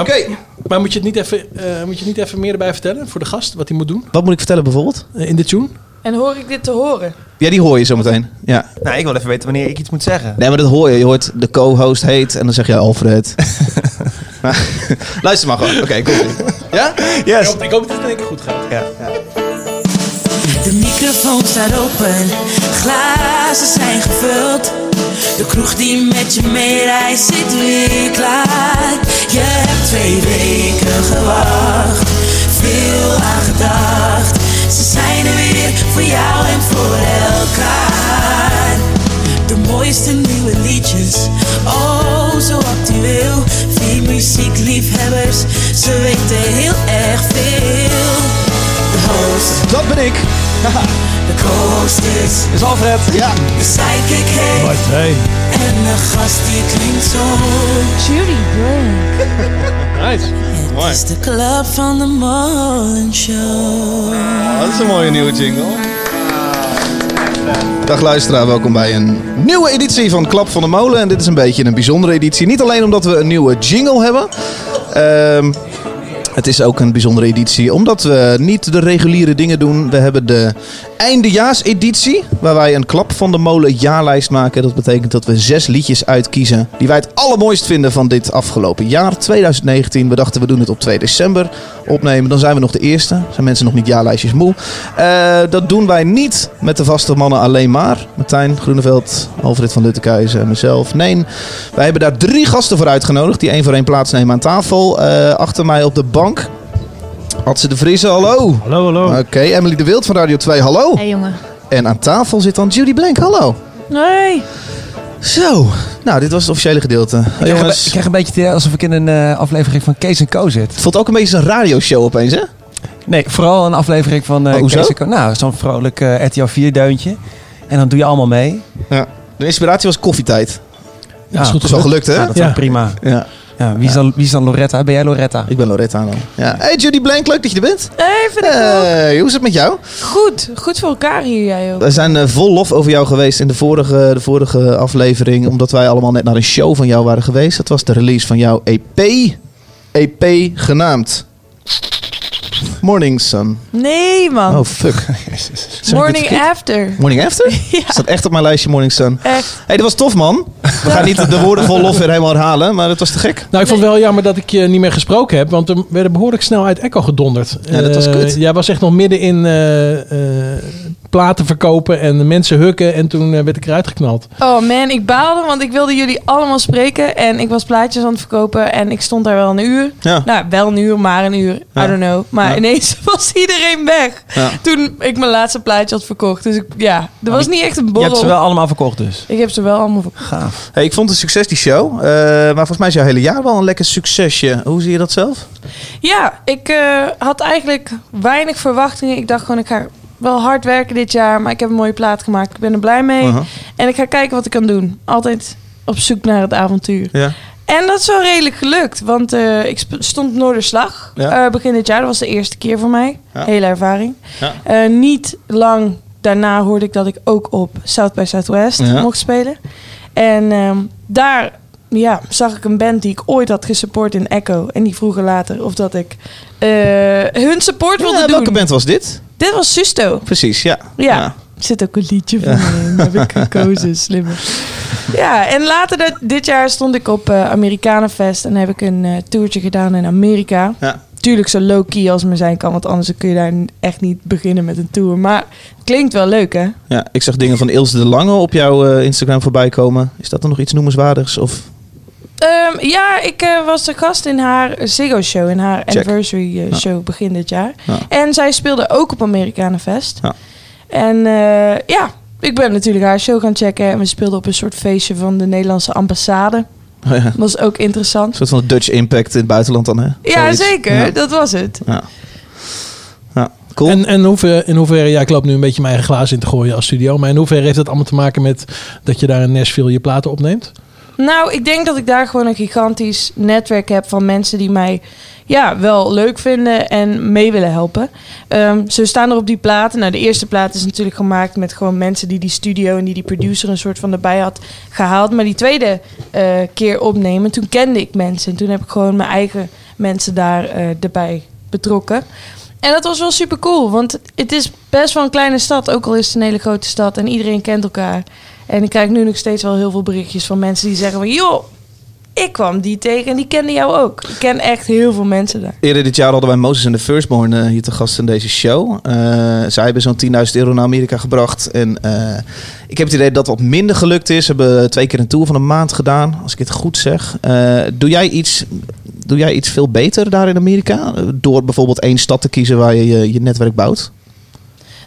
Oké. Maar moet je, het niet even, eh, moet je niet even meer erbij vertellen voor de gast, wat hij moet doen Wat moet ik vertellen bijvoorbeeld? eh, in de tune? En hoor ik dit te horen? Ja, die hoor je zo meteen. Ja. Nou, ik wil even weten wanneer ik iets moet zeggen. Nee, maar dat hoor je. Je hoort de co-host heet en dan zeg je Alfred. Maar- Luister maar gewoon. Oké, ie. Ja? Yes. Ik hoop dat het in één keer goed gaat. Ja. De microfoon staat open, glazen zijn gevuld. De kroeg die met je meereist zit weer klaar. Je hebt twee weken gewacht, veel aan gedacht. Ze zijn er weer voor jou en voor elkaar. De mooiste nieuwe liedjes, oh zo actueel. Vier muziekliefhebbers, ze weten heel erg veel. Host Dat ben ik. de co-host is Is Alfred? Ja. de sidekick heet En de gast die klinkt zo Judy Blank. Nice. Het is de club van de Molen Show Dat is een mooie nieuwe jingle. Dag luisteraar, welkom bij een nieuwe editie van Klap van de Molen. En dit is een beetje een bijzondere editie. Niet alleen omdat we een nieuwe jingle hebben. Ehm, het is ook een bijzondere editie omdat we niet de reguliere dingen doen. We hebben de eindejaarseditie, waar wij een Klap van de Molen jaarlijst maken. Dat betekent dat we zes liedjes uitkiezen die wij het allermooist vinden van dit afgelopen jaar, 2019. We dachten we doen het op 2 december opnemen. Dan zijn we nog de eerste. Zijn mensen nog niet jaarlijstjes moe. Eh, dat doen wij niet met de vaste mannen alleen maar. Martijn Groeneveld, Alfred van Luttekhuizen en mezelf. Nee, wij hebben daar drie gasten voor uitgenodigd. Die één voor één plaatsnemen aan tafel. Eh, achter mij op de bank. Adse de Vriese, hallo. Hallo, hallo. Oké, Emily de Wild van Radio 2, hallo. Hey jongen. En aan tafel zit dan Judy Blank, hallo. Nee. Zo, nou dit was het officiële gedeelte. Ik krijg, jongens, ik krijg een beetje het alsof ik in een eh, aflevering van Kees Co zit. het voelt ook een beetje als een radioshow opeens, hè? Nee, vooral een aflevering van Oh, hoezo? Kees Co. Nou, zo'n vrolijk eh RTL 4 deuntje. En dan doe je allemaal mee. Ja. De inspiratie was koffietijd. Ja, is goed Dat is wel gelukt, hè? Ja, dat is Ja. prima. Ja, Ja, wie, is dan, wie is dan Loretta? Ben jij Loretta? ik ben Loretta dan. Ja. Hey Judy Blank, leuk dat je er bent. Hey, vind ik ook. Hoe is het met jou? Goed. Goed voor elkaar hier, jij ook. We zijn eh, vol lof over jou geweest in de vorige, de vorige aflevering. Omdat wij allemaal net naar een show van jou waren geweest. Dat was de release van jouw EP. EP genaamd Morning Sun. Nee, man. Oh fuck. Morning after. Morning After? Ja, Staat echt op mijn lijstje Morning Sun. echt. hey, dat was tof man. We gaan niet de woorden vol lof weer helemaal herhalen. Maar het was te gek. Nou, ik vond het wel jammer dat ik je niet meer gesproken heb, want we werden behoorlijk snel uit Echo gedonderd. Ja, dat was Eh, kut. jij was echt nog midden in eh, eh, platen verkopen en de mensen hukken en toen werd ik eruit geknald. Oh man, ik baalde, want ik wilde jullie allemaal spreken. En ik was plaatjes aan het verkopen en ik stond daar wel een uur. Ja. Nou, wel een uur, maar een uur. Ja. I don't know. Maar Ja. ineens was iedereen weg. Ja. Toen ik mijn laatste plaatje had verkocht. Dus ik, ja, er was niet echt een Je borrel. hebt ze wel allemaal verkocht dus. Ik heb ze wel allemaal verkocht. Gaaf. Hey, ik vond het een succes die show. Eh, maar volgens mij is jouw hele jaar wel een lekker succesje. Hoe zie je dat zelf? Ja, ik eh, had eigenlijk weinig verwachtingen. Ik dacht gewoon, ik ga wel hard werken dit jaar. Maar ik heb een mooie plaat gemaakt. Ik ben er blij mee. Uh-huh. En ik ga kijken wat ik kan doen. Altijd op zoek naar het avontuur. Ja. En dat is wel redelijk gelukt. Want eh, ik stond Noorderslag Ja. eh, begin dit jaar. Dat was de eerste keer voor mij. Ja. Hele ervaring. Ja. Eh, niet lang daarna hoorde ik dat ik ook op South by Southwest mocht spelen. En ehm, daar ja, zag ik een band die ik ooit had gesupport in Echo. En die vroegen later of dat ik hun support wilde doen. welke band was dit? Dit was Susto. Precies, ja. Ja. Er zit ook een liedje van me in. Heb ik gekozen, slimmer. Ja, en later dat, dit jaar stond ik op eh Amerikanenfest en heb ik een eh toertje gedaan in Amerika. Ja. Tuurlijk zo low-key als maar zijn kan, want anders kun je daar echt niet beginnen met een tour. Maar klinkt wel leuk, hè? Ja, ik zag dingen van Ilse de Lange op jouw eh, Instagram voorbij komen. Is dat dan nog iets noemenswaardigs? Of... Ehm, ja, ik was de gast in haar Ziggo Show, in haar Check. anniversary Ja. show begin dit jaar. Ja. En zij speelde ook op Amerikanenfest. Ja. En eh, ja, ik ben natuurlijk haar show gaan checken. En we speelden op een soort feestje van de Nederlandse ambassade. Oh ja, Dat was ook interessant. een soort van Dutch Impact in het buitenland dan, hè? Ja, zeker. Ja. Dat was het. Ja. ja. Cool. En, en hoever, in hoeverre, ja, ik loop nu een beetje mijn eigen glazen in te gooien als studio, maar in hoeverre heeft dat allemaal te maken met dat je daar in Nashville je platen opneemt? Nou, ik denk dat ik daar gewoon een gigantisch netwerk heb van mensen die mij ja, wel leuk vinden en mee willen helpen. Ehm zo staan er op die platen. Nou, de eerste plaat is natuurlijk gemaakt met gewoon mensen die die studio en die die producer een soort van erbij had gehaald. Maar die tweede eh, keer opnemen, toen kende ik mensen. En toen heb ik gewoon mijn eigen mensen daar eh, erbij betrokken. En dat was wel super cool, want het is best wel een kleine stad, ook al is het een hele grote stad en iedereen kent elkaar. En ik krijg nu nog steeds wel heel veel berichtjes van mensen die zeggen van... joh, ik kwam die tegen en die kende jou ook. Ik ken echt heel veel mensen daar. Eerder dit jaar hadden wij Moses en de Firstborn eh, hier te gast in deze show. Eh, zij hebben zo'n 10.000 euro naar Amerika gebracht. En eh, ik heb het idee dat wat minder gelukt is. Ze hebben twee keer een tour van een maand gedaan, als ik het goed zeg. Doe, jij iets, doe jij iets veel beter daar in Amerika? Door bijvoorbeeld één stad te kiezen waar je je, je netwerk bouwt?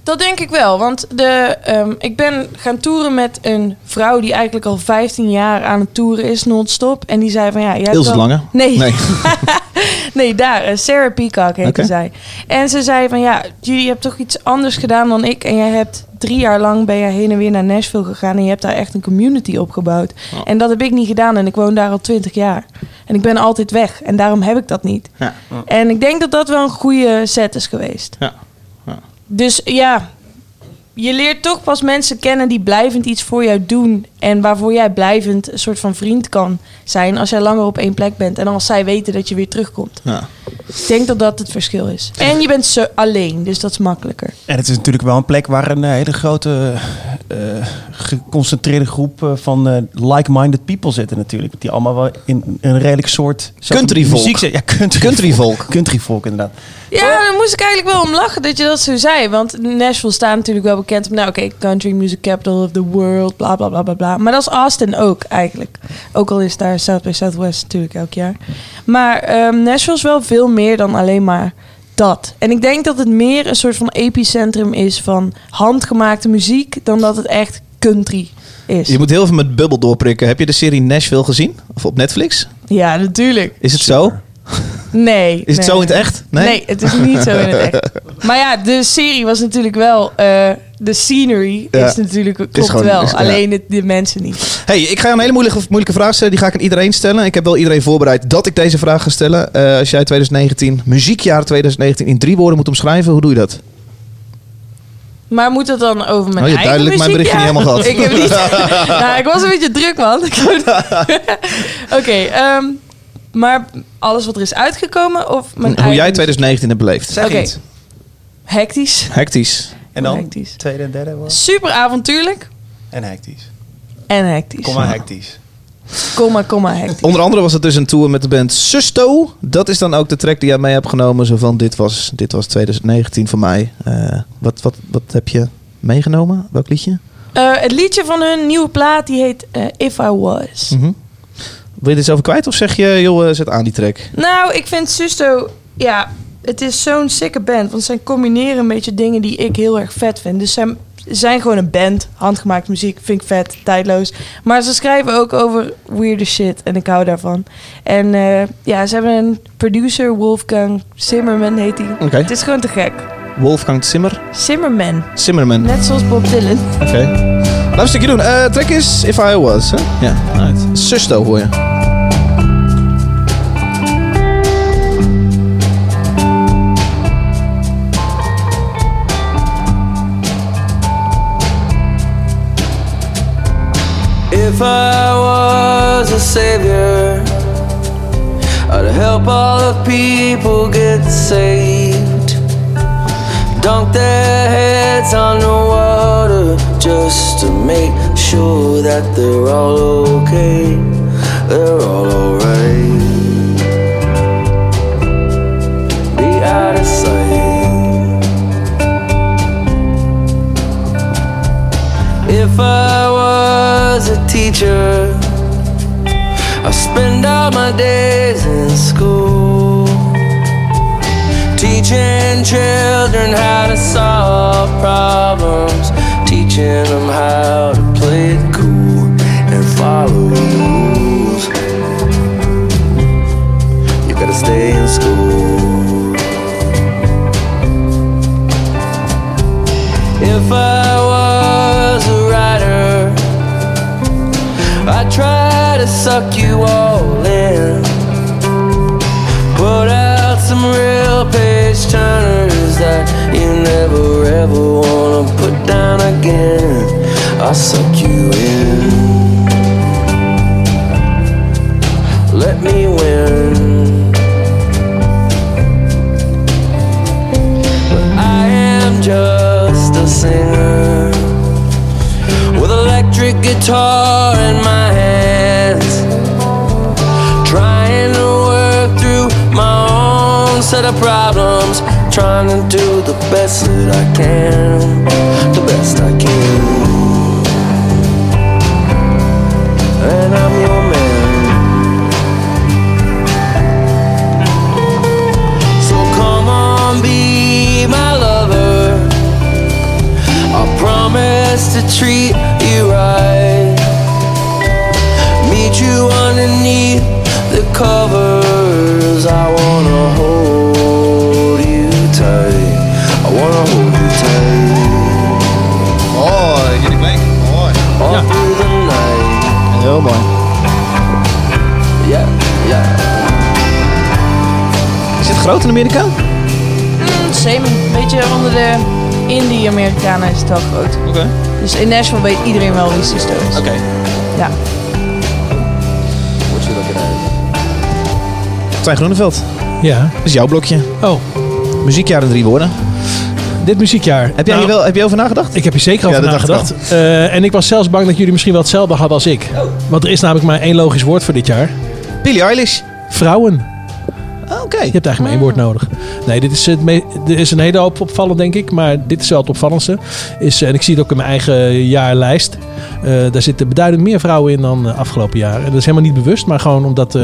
Dat denk ik wel, want de, ehm, ik ben gaan toeren met een vrouw die eigenlijk al 15 jaar aan het toeren is non-stop. En die zei van ja, jij Ilse wel- Lange? Nee, nee. Nee. daar, eh, Sarah Peacock heette Oké. zij. En ze zei van ja, jullie hebt toch iets anders gedaan dan ik. En jij hebt drie jaar lang ben je heen en weer naar Nashville gegaan. En je hebt daar echt een community opgebouwd. Oh. En dat heb ik niet gedaan en ik woon daar al 20 jaar. En ik ben altijd weg en daarom heb ik dat niet. Ja. En ik denk dat dat wel een goede set is geweest. Ja. Dus ja, je leert toch pas mensen kennen die blijvend iets voor jou doen. En waarvoor jij blijvend een soort van vriend kan zijn als jij langer op één plek bent. En als zij weten dat je weer terugkomt. Ja. Ik denk dat dat het verschil is. En je bent zo alleen, dus dat is makkelijker. En het is natuurlijk wel een plek waar een eh, hele grote eh, geconcentreerde groep eh, van eh, like-minded people zitten natuurlijk. Die allemaal wel in een redelijk soort... Countryvolk. muziek. Ja, country Countryvolk. Countryvolk inderdaad. Ja, daar moest ik eigenlijk wel om lachen dat je dat zo zei. Want Nashville staat natuurlijk wel bekend om... Nou oké, country music capital of the world, bla bla bla bla bla. Maar dat is Austin ook eigenlijk. Ook al is daar South by Southwest natuurlijk elk jaar. Maar ehm Nashville is wel veel meer dan alleen maar dat. En ik denk dat het meer een soort van epicentrum is van handgemaakte muziek... dan dat het echt country is. Je moet heel veel met bubbel doorprikken. Heb je de serie Nashville gezien? Of op Netflix? Ja, natuurlijk. Is het zo? Nee. Is het nee. zo in het echt? Nee? het is niet zo in het echt. Maar ja, de serie was natuurlijk wel... eh, de scenery Ja. is natuurlijk klopt Is gewoon- wel. is- alleen het, de mensen niet. Hey, ik ga je een hele moeilijke, moeilijke vraag stellen. Die ga ik aan iedereen stellen. Ik heb wel iedereen voorbereid dat ik deze vraag ga stellen. Eh, als jij 2019, muziekjaar 2019, in drie woorden moet omschrijven, hoe doe je dat? Maar moet het dan over mijn Oh, je eigen duidelijk mijn berichtje niet helemaal gehad. Ik heb niet... nou, ik was een beetje druk, man. Oké, ehm, maar alles wat er is uitgekomen of mijn hoe jij eigen 2019 hebt beleefd. Zeg iets. muziek? Hectisch. Hectisch. En dan Hectisch. tweede en derde woord. Super avontuurlijk En hectisch. en hectisch. Kom maar hectisch. Komma, komma, hectisch. Onder andere was het dus een tour met de band Susto. Dat is dan ook de track die jij mee hebt genomen. Zo van, dit was, dit was 2019 voor mij. Eh, wat, wat, wat heb je meegenomen? Welk liedje? Eh, het liedje van hun nieuwe plaat, die heet eh, If I Was. Mhm. Wil je dit over kwijt of zeg je, joh, eh, zet aan die track? Nou, ik vind Susto, ja, het is zo'n sikke band. Want zij combineren een beetje dingen die ik heel erg vet vind. Dus zij zijn gewoon een band, handgemaakte muziek, vind ik vet, tijdloos. Maar ze schrijven ook over weirde shit en ik hou daarvan. En eh, ja, ze hebben een producer, Wolfgang Zimmerman heet hij. Oké. Het is gewoon te gek. Wolfgang Zimmer. Zimmerman, Zimmerman. net zoals Bob Dylan. Oké. Laten we een stukje doen. Eh track is If I Was. Hè? Ja, right. Susto hoor je. If I was a savior, I'd help all the people get saved. Dunk their heads on the water just to make sure that they're all okay. They're all alright. Be out of sight. If I was a teacher, I spend all my days in school, teaching children how to solve problems, teaching them how to play it cool and follow the rules. You gotta stay in school. to suck you all in. Put out some real page turners that you never ever wanna put down again. I'll suck you in. Let me win. just a singer with electric guitar in my hand. Of problems, trying to do the best that I can, the best I can. And I'm your man. So come on, be my lover. I promise to treat you right. Meet you underneath the covers. I wanna Heel mooi. Yeah, yeah. Is het groot in Amerika? Mm, same. Een beetje onder de Indie-Amerikanen is het wel groot. Oké. Dus in Nashville weet iedereen wel wie Sisto is. Oké. Ja. What you looking at? Tijn Groeneveld, Ja. dat is jouw blokje. Oh, Muziekjaar in drie woorden. Dit muziekjaar. Heb jij Nou, hier wel heb je over nagedacht? Ik heb hier zeker Ja, over ik nagedacht. Eh, en ik was zelfs bang dat jullie misschien wel hetzelfde hadden als ik. Want er is namelijk maar één logisch woord voor dit jaar. Billie Eilish. Vrouwen. Ah, Oké. Je hebt eigenlijk maar één woord nodig. Nee, dit is, het er is een hele hoop opvallend, denk ik. Maar dit is wel het opvallendste. Is, en ik zie het ook in mijn eigen jaarlijst. Eh, daar zitten beduidend meer vrouwen in dan uh, afgelopen jaar. En dat is helemaal niet bewust, maar gewoon omdat uh,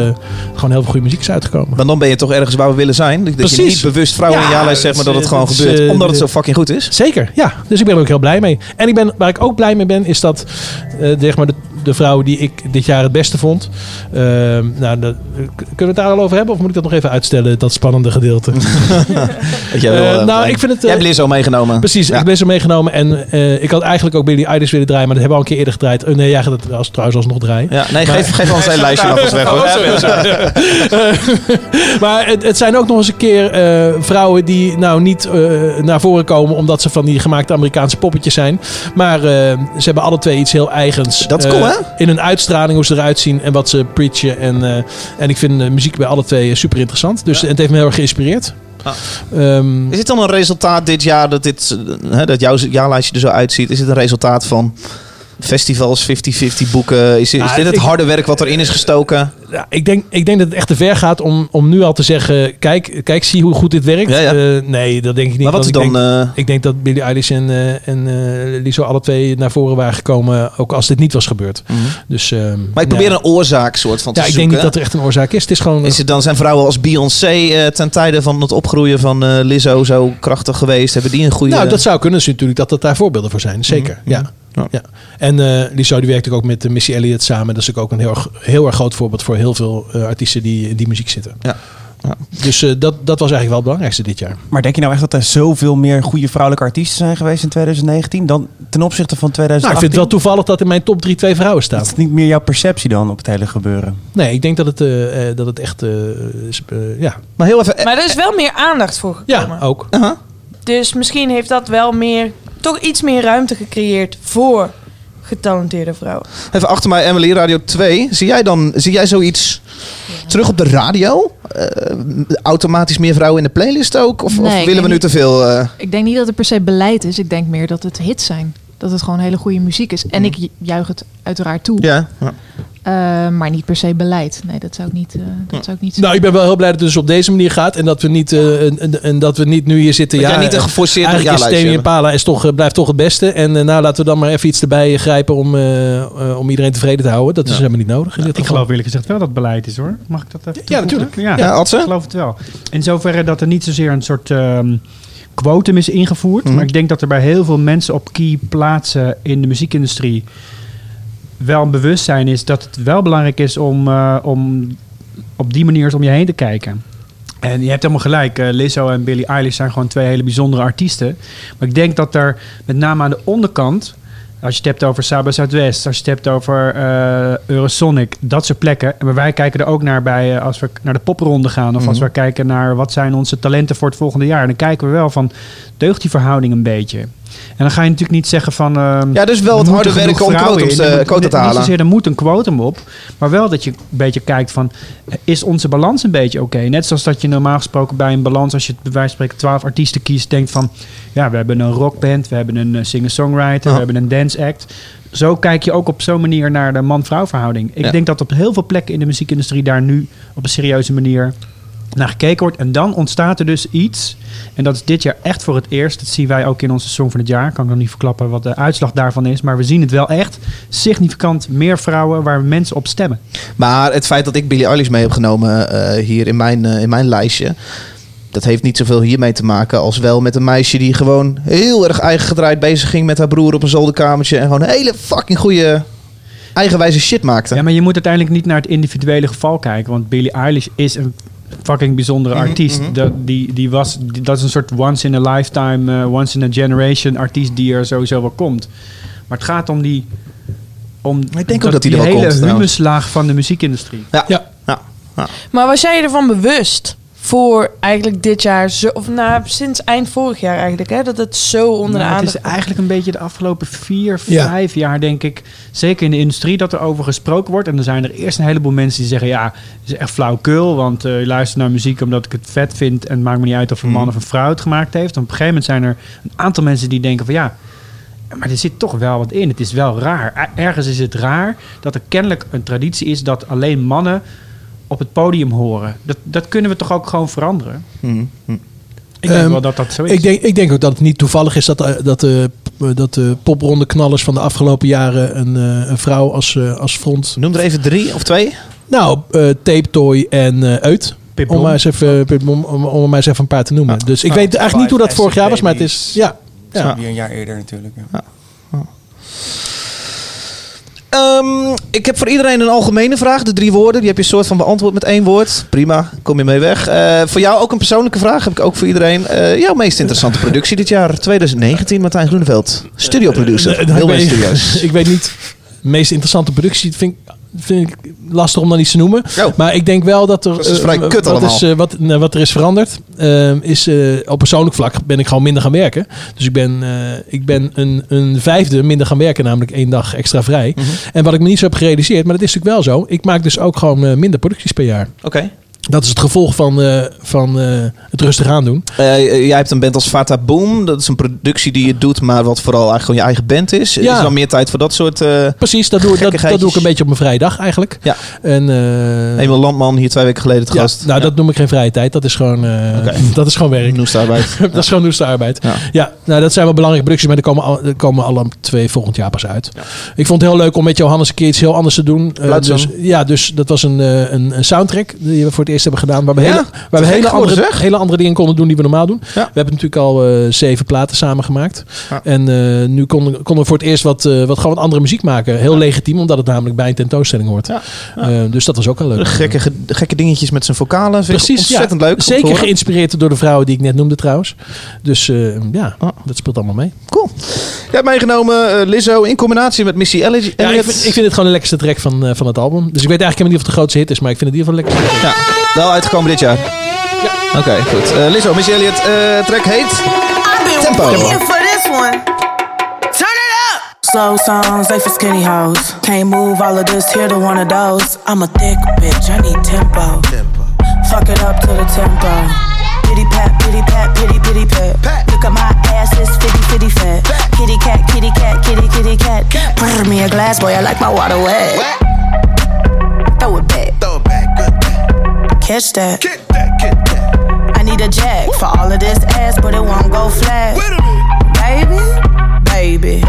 gewoon heel veel goede muziek is uitgekomen. Maar dan ben je toch ergens waar we willen zijn. Dat Precies. je niet bewust vrouwen Ja, in jaarlijst zegt, maar dat het gewoon gebeurt. eh, omdat het de- zo fucking goed is. Zeker, ja. Dus ik ben er ook heel blij mee. En ik ben, waar ik ook blij mee ben, is dat eh, zeg maar de, de vrouwen die ik dit jaar het beste vond. eh, nou, dat- kunnen we het daar al over hebben? Of moet ik dat nog even uitstellen, dat spannende gedeelte? Dat jij wel, Eh, eh, nou, ik vind het, Jij eh, hebt Lizzo meegenomen. Precies, Ja. ik ben zo meegenomen. En eh, ik had eigenlijk ook Billy Eilish willen draaien, maar dat hebben we al een keer eerder gedraaid. Nee, jij gaat het als, trouwens alsnog draaien. Ja, nee, geef, geef ons een lijstje nog eens weg. Hoor. maar het, het zijn ook nog eens een keer eh, vrouwen die nou niet eh, naar voren komen omdat ze van die gemaakte Amerikaanse poppetjes zijn. Maar eh, ze hebben alle twee iets heel eigens. Dat is eh, cool, hè? In hun uitstraling, hoe ze eruit zien en wat ze preachen. En, eh, en ik vind de muziek bij alle twee super interessant. Dus het heeft me heel erg geïnspireerd. Ehm, Is dit dan een resultaat dit jaar dat, dit, eh, hè, dat jouw jaarlijstje er zo uitziet? Is het een resultaat van festivals, 50-50 boeken? Is, dit- is Nou, dit het ik- harde werk wat erin is gestoken? Ja, ik, denk, ik denk dat het echt te ver gaat om, om nu al te zeggen... Kijk, kijk, zie hoe goed dit werkt. Ja, ja. Eh, nee, dat denk ik niet. Maar wat is dan... Denk, eh, ik denk dat Billie Eilish en, eh en Lizzo alle twee naar voren waren gekomen... ook als dit niet was gebeurd. Dus, ehm, Mhm. maar ik probeer een oorzaak soort van te Ja, ik denk niet dat er echt een oorzaak is. Het is gewoon... Is het dan zijn vrouwen als Beyoncé ten tijde van het opgroeien van Lizzo zo krachtig geweest? Hebben die een goede... Nou, dat zou kunnen dus natuurlijk dat dat daar voorbeelden voor zijn. Zeker. Mhm. Ja. Ja. En eh Lizzo die werkt ook met eh, Missy Elliott samen. Dat is ook een heel, erg- heel erg groot voorbeeld voor heel veel eh, artiesten die in die muziek zitten. Ja. Ja. Dus eh, dat, dat was eigenlijk wel het belangrijkste dit jaar. Maar denk je nou echt dat er zoveel meer goede vrouwelijke artiesten zijn geweest in 2019 dan ten opzichte van Nou, ik 2018? vind het wel toevallig dat in mijn top 3 twee vrouwen staan. Is niet meer jouw perceptie dan op het hele gebeuren. Nee, ik denk dat het, eh, eh, dat het echt... is, ja. Maar heel even... Maar er is wel meer aandacht voor gekomen. ja, ook. Aha. Dus misschien heeft dat wel meer, toch iets meer ruimte gecreëerd voor getalenteerde vrouwen. Even achter mij, Emily, Radio 2. Zie jij dan zie jij zoiets terug op de radio? Eh, automatisch meer vrouwen in de playlist ook? Of, Nee, of willen we nu te veel... eh, Ik denk niet dat het per se beleid is. Ik denk meer dat het hits zijn. Dat het gewoon hele goede muziek is. En ik ju- juich het uiteraard toe. ja, ja. Eh, maar niet per se beleid. Nee, dat zou ik niet, eh, dat zou ik niet Nou, ik ben wel heel blij dat het dus op deze manier gaat. En dat we niet, eh, en, dat we niet nu hier zitten. Ja, jij niet een geforceerd Eigenlijk is Stemi. Impala is toch, blijft toch het beste. En nou, laten we dan maar even iets erbij grijpen om, om iedereen tevreden te houden. Dat is helemaal niet nodig. dit Ik geval. geloof eerlijk gezegd wel dat het beleid is hoor. Mag ik dat even Ja, natuurlijk. Ja, Ja, ik geloof het wel. In zoverre dat er niet zozeer een soort ehm quotum is ingevoerd. Mhm. Maar ik denk dat er bij heel veel mensen op key plaatsen in de muziekindustrie wel een bewustzijn is dat het wel belangrijk is om, eh, om op die manier om je heen te kijken. En je hebt helemaal gelijk. eh, Lizzo en Billie Eilish zijn gewoon twee hele bijzondere artiesten. Maar ik denk dat er met name aan de onderkant Als je het hebt over Saba Zuidwest, als je het hebt over eh, Eurosonic, dat soort plekken. Maar wij kijken er ook naar bij als we naar de popronde gaan. Of als Mhm. we kijken naar wat zijn onze talenten voor het volgende jaar. Dan kijken we wel van, deugt die verhouding een beetje? En dan ga je natuurlijk niet zeggen van... ehm, Ja, dus wel harder genoeg werken om quotums, moet- quota te halen. Niet zozeer, er moet een quotum op. Maar wel dat je een beetje kijkt van... Is onze balans een beetje oké? Net zoals dat je normaal gesproken bij een balans... Als je bij wijze van spreken 12 artiesten kiest... Denkt van... Ja, we hebben een rockband. We hebben een eh, singer-songwriter. We hebben een dance act. Zo kijk je ook op zo'n manier naar de man-vrouw verhouding. Ik Ja. denk dat op heel veel plekken in de muziekindustrie... daar nu op een serieuze manier naar gekeken wordt. En dan ontstaat er dus iets. En dat is dit jaar echt voor het eerst. Dat zien wij ook in onze Song van het Jaar. Kan ik nog niet verklappen wat de uitslag daarvan is. Maar we zien het wel echt. Significant meer vrouwen waar mensen op stemmen. Maar het feit dat ik Billie Eilish mee heb genomen eh, hier in mijn, eh, in mijn lijstje... dat heeft niet zoveel hiermee te maken als wel met een meisje... die gewoon heel erg eigen gedraaid bezig ging met haar broer op een zolderkamertje... en gewoon hele fucking goede eigenwijze shit maakte. Ja, maar je moet uiteindelijk niet naar het individuele geval kijken. Want Billie Eilish is een fucking bijzondere Mhm, artiest. mhm. Dat, die, die was, die- dat is een soort once in a lifetime, eh, once in a generation artiest die er sowieso wel komt. Maar het gaat om die... Om Ik denk ook dat die er wel hele komt, humuslaag van de muziekindustrie. Ja. Ja. Ja. Ja. Maar was jij je ervan bewust voor eigenlijk dit jaar, zo, of nou, sinds eind vorig jaar eigenlijk, hè, dat het zo onder de Nou, het is eigenlijk een beetje de afgelopen vier, Ja. vijf jaar, denk ik. Zeker in de industrie dat er over gesproken wordt. En dan zijn er eerst een heleboel mensen die zeggen: Ja, het is echt flauwkul. Want eh je luistert naar muziek omdat ik het vet vind. En het maakt me niet uit of een man Mm. of een vrouw het gemaakt heeft. En op een gegeven moment zijn er een aantal mensen die denken: van ja. Maar er zit toch wel wat in. Het is wel raar. Er- Ergens is het raar dat er kennelijk een traditie is dat alleen mannen op het podium horen. Dat, dat kunnen we toch ook gewoon veranderen? Hm, hm. Ik denk Ehm, wel dat dat zo is. Ik denk, ik denk ook dat het niet toevallig is dat, eh, dat, de, dat de popronde knallers van de afgelopen jaren een, eh, een vrouw als, eh, als front. Noem er even drie of twee. Nou, eh Tape Toy en eh Uit. Om maar, eens even, om, om maar eens even een paar te noemen. Dus ik Ja. weet eigenlijk niet hoe dat vorig jaar was, maar het is. Ja, ja. Een jaar eerder natuurlijk. Ja. Ehm, ik heb voor iedereen een algemene vraag. De drie woorden. Die heb je soort van beantwoord met één woord. Prima, kom je mee weg. Eh, voor jou ook een persoonlijke vraag. Heb ik ook voor iedereen. Eh, jouw meest interessante productie dit jaar. 2019, Martijn Groeneveld. Studio producer. Eh, Heel studio's. ik weet niet. Meest interessante productie vind ik, vind ik lastig om dan iets te noemen. Oh. Maar ik denk wel dat er. Dat is eh, vrij wat kut allemaal. Is, eh, wat, nou, wat er is veranderd. eh, is eh, op persoonlijk vlak ben ik gewoon minder gaan werken. Dus ik ben, eh, ik ben een, een vijfde minder gaan werken, namelijk één dag extra vrij. Mhm. En wat ik me niet zo heb gerealiseerd, maar dat is natuurlijk wel zo. Ik maak dus ook gewoon eh, minder producties per jaar. Oké. Dat is het gevolg van, eh, van eh, het rustig aandoen. Eh, jij hebt een band als Fata Boom. Dat is een productie die je doet, maar wat vooral eigenlijk gewoon je eigen band is. Ja. Is er dan meer tijd voor dat soort... Precies, dat doe, dat, dat doe ik een beetje op mijn vrije dag eigenlijk. Ja. En, Eenmaal Landman hier twee weken geleden te ja, gast. nou, dat noem ik geen vrije tijd. Dat is gewoon, dat is gewoon werk. Noestarbeid. dat is gewoon noeste arbeid. Ja. Ja, nou, dat zijn wel belangrijke producties, maar er komen, al, er komen alle twee volgend jaar pas uit. Ik vond het heel leuk om met Johannes een keer iets heel anders te doen. Dus, ja, dus dat was een, een, een soundtrack die we voor het eerst hebben gedaan. Waar we, Ja, hele, waar we hele, andere, zeg. hele andere dingen konden doen die we normaal doen. Ja. We hebben natuurlijk al eh, zeven platen samen gemaakt. Ja. En eh, nu konden, konden we voor het eerst wat, eh, wat, gewoon wat andere muziek maken. Heel legitiem, omdat het namelijk bij een tentoonstelling hoort. Dus dat was ook wel leuk. Gekke, ge- gekke dingetjes met zijn vocalen. Vind ik Precies, ontzettend ja. leuk. Zeker geïnspireerd door de vrouwen die ik net noemde trouwens. Dus ja, Ah. dat speelt allemaal mee. Cool. Je hebt meegenomen Lizzo in combinatie met Missy Elliott. Ja, ik, vind, ik vind het gewoon de lekkerste track van, van het album. Dus ik weet eigenlijk helemaal niet of het de grootste hit is, maar ik vind het in ieder geval track. Ja, wel uitgekomen dit jaar. Ja. Oké, goed. Eh, Lizzo, Missy Elliott. eh track heet... Tempo. for this one. Turn it up. Slow songs, they for skinny hoes. Can't move all of this here to one of those. I'm a thick bitch, I need tempo. tempo. Fuck it up to the tempo. Pity pat, pity pat, pity pity pat. Look at my ass, it's fitty fitty fat. Kitty cat, kitty cat, kitty kitty cat. Pour me a glass, boy, I like my water wet. Throw it back. Throw it back, good back. Catch that. Get that, get that. I need a jack for all of this ass, but it won't go flat. Wait a minute. Baby, baby,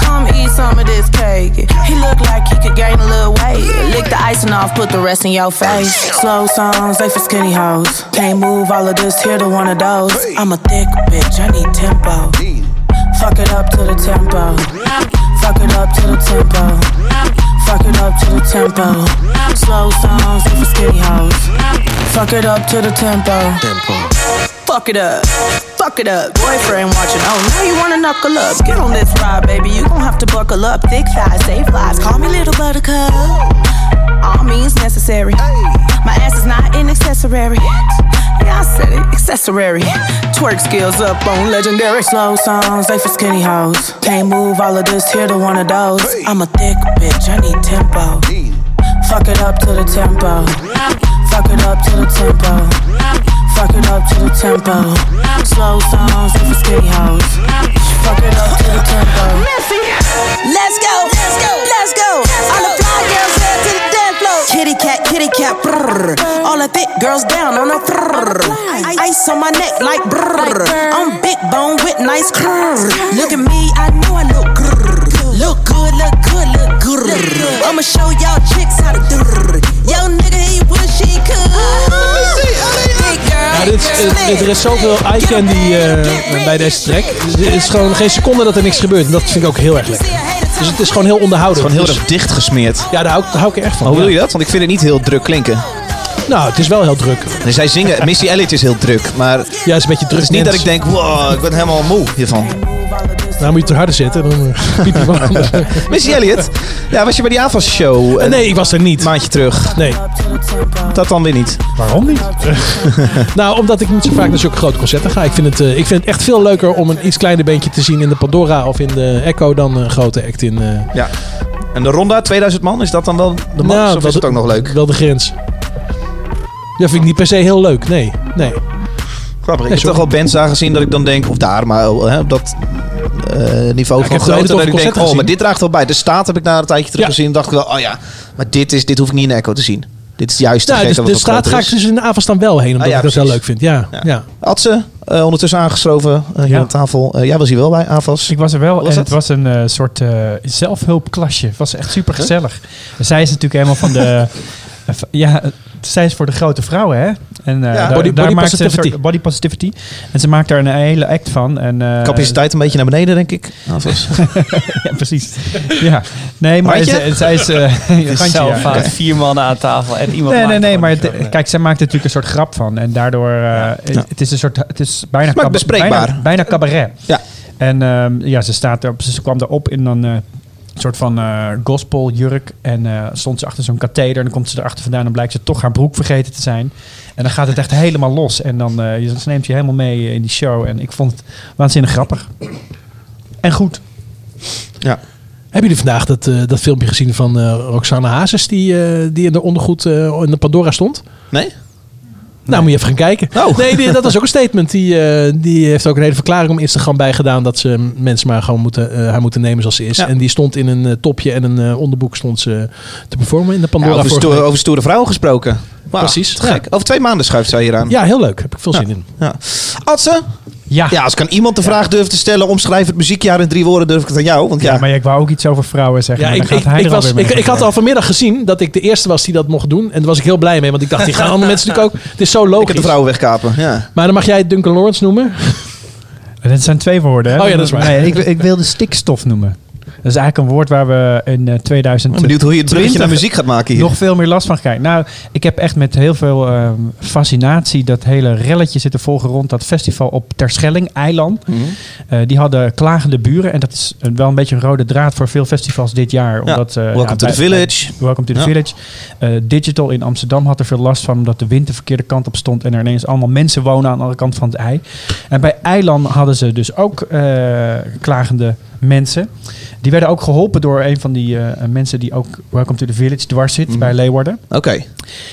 come eat some of this cake. He look like he could gain a little weight. Lick the icing off, put the rest in your face. Slow songs, they for skinny hoes. Can't move all of this here to one of those. I'm a thick bitch, I need tempo. Fuck it up to the tempo. Fuck it up to the tempo. Fuck it up to the tempo. Fuck it up to the tempo. Tempo. Fuck it up. Fuck it up. Boyfriend watching, oh, now you wanna knuckle up. Get on this ride, baby, you gon' have to buckle up. Thick thighs, safe lives, call me little buttercup. All means necessary. My ass is not an accessory. Yeah, I said it, accessory. Twerk skills up on legendary slow songs, they for skinny hoes. Can't move all of this here to one of those. I'm a thick bitch, I need tempo. Fuck it up to the tempo. Fuck it up to the tempo. Fuck it up to the tempo. Slow songs, they the skinny hoes. Fuck it up to the tempo. Let's go, let's go, let's go. All the fly girls head to the dance floor. Kitty cat, kitty cat, brrr. All the thick girls down on the brrr. Ice on my neck like brrr. I'm big bone with nice crrr. Look at me, I know I look grrr. Look good, look good, look good. I'ma show y'all eh, er is zoveel eye candy eh, bij deze track. Er is gewoon geen seconde dat er niks gebeurt. En dat vind ik ook heel erg lekker. Dus het is gewoon heel onderhoudend. Gewoon heel Dus- erg dicht gesmeerd. Ja, daar hou, ik- daar hou ik erg van. Maar hoe ja. doe je dat? Want ik vind het niet heel druk klinken. Nou, het is wel heel druk. Nee, zij zingen, Missy Elliott is heel druk. Maar het Ja, het is een beetje druk. is niet dat ik denk, wow, ik ben helemaal moe hiervan. Nou moet je te harder zitten, dan eh, piep je anders. Missy Elliott, ja, was je bij die AFAS-show een Nee, ik was er niet. maandje terug? Nee. Dat dan weer niet. Waarom niet? nou, omdat ik niet zo vaak naar zulke grote concerten ga. Ik vind, het, eh, ik vind het echt veel leuker om een iets kleiner bandje te zien in de Pandora of in de Echo dan een grote act in. eh, Ja. En de Ronda, 2000 man, is dat dan wel de max? Nou, of is het ook nog leuk? Wel de grens. Ja, vind ik niet per se heel leuk. Nee, nee. Grappig. Ik Nee, heb toch wel bands daar gezien dat ik dan denk, of daar, maar hè, dat eh, niveau ik van dat over ik denk, oh, maar dit draagt wel bij. De staat heb ik na een tijdje terug Ja. gezien. dacht ik wel, oh ja, maar dit, is, dit hoef ik niet in Echo te zien. Dit is. Nou, gegeven dus de groter ga ik dus in de avond dan wel heen, omdat Ah, ja, ik dat heel precies. leuk vind. Ja, Ja. ja. Adse, eh, ondertussen aangeschoven eh, hier Ja. aan tafel. Eh, jij was hier wel bij, AFAS. Ik was er wel was en dat? het was een eh, soort eh, zelfhulpklasje. Het was echt super gezellig. Zij is natuurlijk helemaal van de. eh, ja, eh, zij is voor de grote vrouwen, hè? En eh, daar, Body- daar body maakt ze een positivity. soort body positivity. En ze maakt daar een hele act van. En, eh, Capaciteit een beetje naar beneden, denk ik. Ja, precies. Ja, nee, maar ze- zij is. eh randje, Zelf ja. vier mannen aan tafel en iemand Nee, nee, nee, maar het- kijk, zij maakt er natuurlijk een soort grap van. En daardoor, eh, het, het is een soort, het is bijna, bespreekbaar. bijna, bijna cabaret. Ja. En ehm, ja, ze, staat erop, ze kwam erop in dan eh, een soort van eh gospeljurk. En eh, stond ze achter zo'n katheder. En dan komt ze erachter vandaan en blijkt ze toch haar broek vergeten te zijn. En dan gaat het echt helemaal los. En dan eh, je- ze neemt je helemaal mee in die show. En ik vond het waanzinnig grappig. En goed. Hebben jullie vandaag dat, eh, dat filmpje gezien van eh, Roxanne Hazes die, eh, die in de ondergoed eh, in de Pandora stond? Nee? Nou, moet je even gaan kijken. Oh. Nee, die- dat was ook een statement. Die, eh, die heeft ook een hele verklaring om Instagram bijgedaan dat ze mensen maar gewoon moeten, eh, haar moeten nemen zoals ze is. Ja. En die stond in een eh, topje en een onderboek stond ze te performen in de Ja, Pandora. over, stoere, week. over stoere vrouwen gesproken. Precies, gek. Over twee maanden schuift zij hier aan. Ja, heel leuk. Heb ik veel zin in. Ja. Adse, Ja. ja, als ik aan iemand de vraag durf te stellen, omschrijf het muziekjaar in drie woorden, durf ik het aan jou. Want ja, Ja, maar ik wou ook iets over vrouwen zeggen. Ja, ik, ik, ik, was, ik, ik had al vanmiddag gezien dat ik de eerste was die dat mocht doen. En daar was ik heel blij mee. Want ik dacht, die gaan andere mensen natuurlijk ook. Het is zo ik logisch. heb de vrouwen wegkapen. Ja. Maar dan mag jij Duncan Lawrence noemen. Dat zijn twee woorden. Hè? Oh ja, dat is waar. Nee, ik, ik wilde stikstof noemen. Dat is eigenlijk een woord waar we in eh, Ik 2000 ben benieuwd hoe je het bruggetje naar 20 muziek gaat maken hier. nog veel meer last van krijgt. Nou, ik heb echt met heel veel ehm, fascinatie dat hele relletje zitten volgen rond dat festival op Terschelling, Eiland. Mhm. Eh, die hadden klagende buren en dat is wel een beetje een rode draad voor veel festivals dit jaar. Omdat, eh, Welcome ja, to the Village. Welcome to the Ja. Village. Digital in Amsterdam had er veel last van omdat de wind de verkeerde kant op stond en er ineens allemaal mensen wonen aan de andere kant van het ei. En bij Eiland hadden ze dus ook klagende mensen. Die werden ook geholpen door een van die eh, mensen die ook Welcome to the Village dwars zit Mhm. bij Leeuwarden. Oké.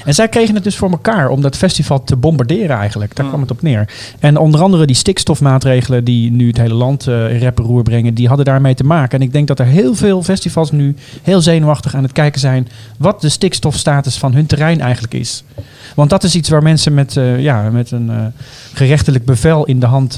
En zij kregen het dus voor elkaar om dat festival te bombarderen eigenlijk. Daar kwam het op neer. En onder andere die stikstofmaatregelen die nu het hele land eh, in rep en roer brengen, die hadden daarmee te maken. En ik denk dat er heel veel festivals nu heel zenuwachtig aan het kijken zijn wat de stikstofstatus van hun terrein eigenlijk is. Want dat is iets waar mensen met, eh, ja, met een eh, gerechtelijk bevel in de hand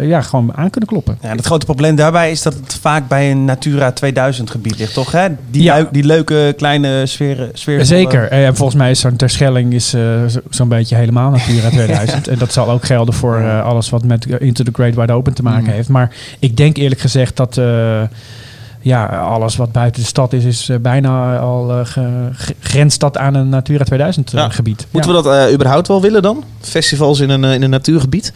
ja, gewoon aan kunnen kloppen. Ja, het grote probleem daarbij is dat het vaak bij een Natura 2000 gebied ligt, toch? Hè? Die, Ja. die leuke kleine sfeer, sfeer Zeker. En volgens mij is zo'n Terschelling is, eh, zo- zo'n beetje helemaal Natura 2000. en dat zal ook gelden voor eh, alles wat met Into the Great Wide Open te maken Mm. heeft. Maar ik denk eerlijk gezegd dat eh, ja, alles wat buiten de stad is, is bijna al ge- grenst dat aan een Natura 2000 eh, Ja. gebied. Moeten we dat überhaupt wel willen dan? Festivals in een, in een natuurgebied?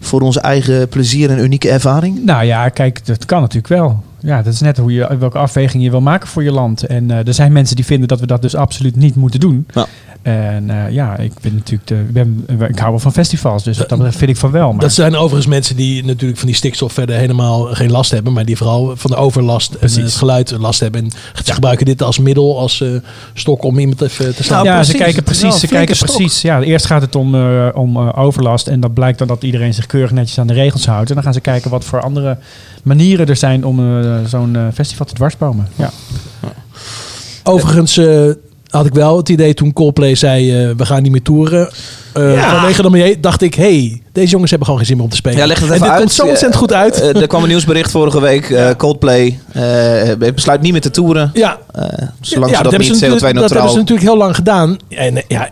voor onze eigen plezier en unieke ervaring? Nou ja, kijk, dat kan natuurlijk wel. Ja, dat is net hoe je, welke afweging je wil maken voor je land. En eh, er zijn mensen die vinden dat we dat dus absoluut niet moeten doen. Ja. En eh, ja, ik ben natuurlijk de, ik, ben, ik hou wel van festivals, dus dat vind ik van wel. Maar Dat zijn overigens mensen die natuurlijk van die stikstof verder helemaal geen last hebben. Maar die vooral van de overlast en het geluid last hebben. En ze gebruiken dit als middel, als eh, stok om iemand even te slaan. ja, ze kijken precies. Ze kijken stok. precies. Ja, eerst gaat het om, eh, om eh, overlast. En dat blijkt dan dat iedereen zich keurig netjes aan de regels houdt. En dan gaan ze kijken wat voor andere manieren er zijn om eh, zo'n eh, festival te dwarsbomen. Ja. Overigens eh, had ik wel het idee toen Coldplay zei, eh, we gaan niet meer toeren. Eh, Ja. Vanwege de milieu dacht ik, hey, deze jongens hebben gewoon geen zin meer om te spelen. Ja, leg het en dit uit. komt zo ontzettend goed uit. Er kwam een nieuwsbericht vorige week. eh, Coldplay eh, besluit niet meer te toeren. ja, eh, zolang ja, ze dat, niet ze natuurlijk- Dat hebben CO2-neutraal... ze natuurlijk heel lang gedaan. En ja,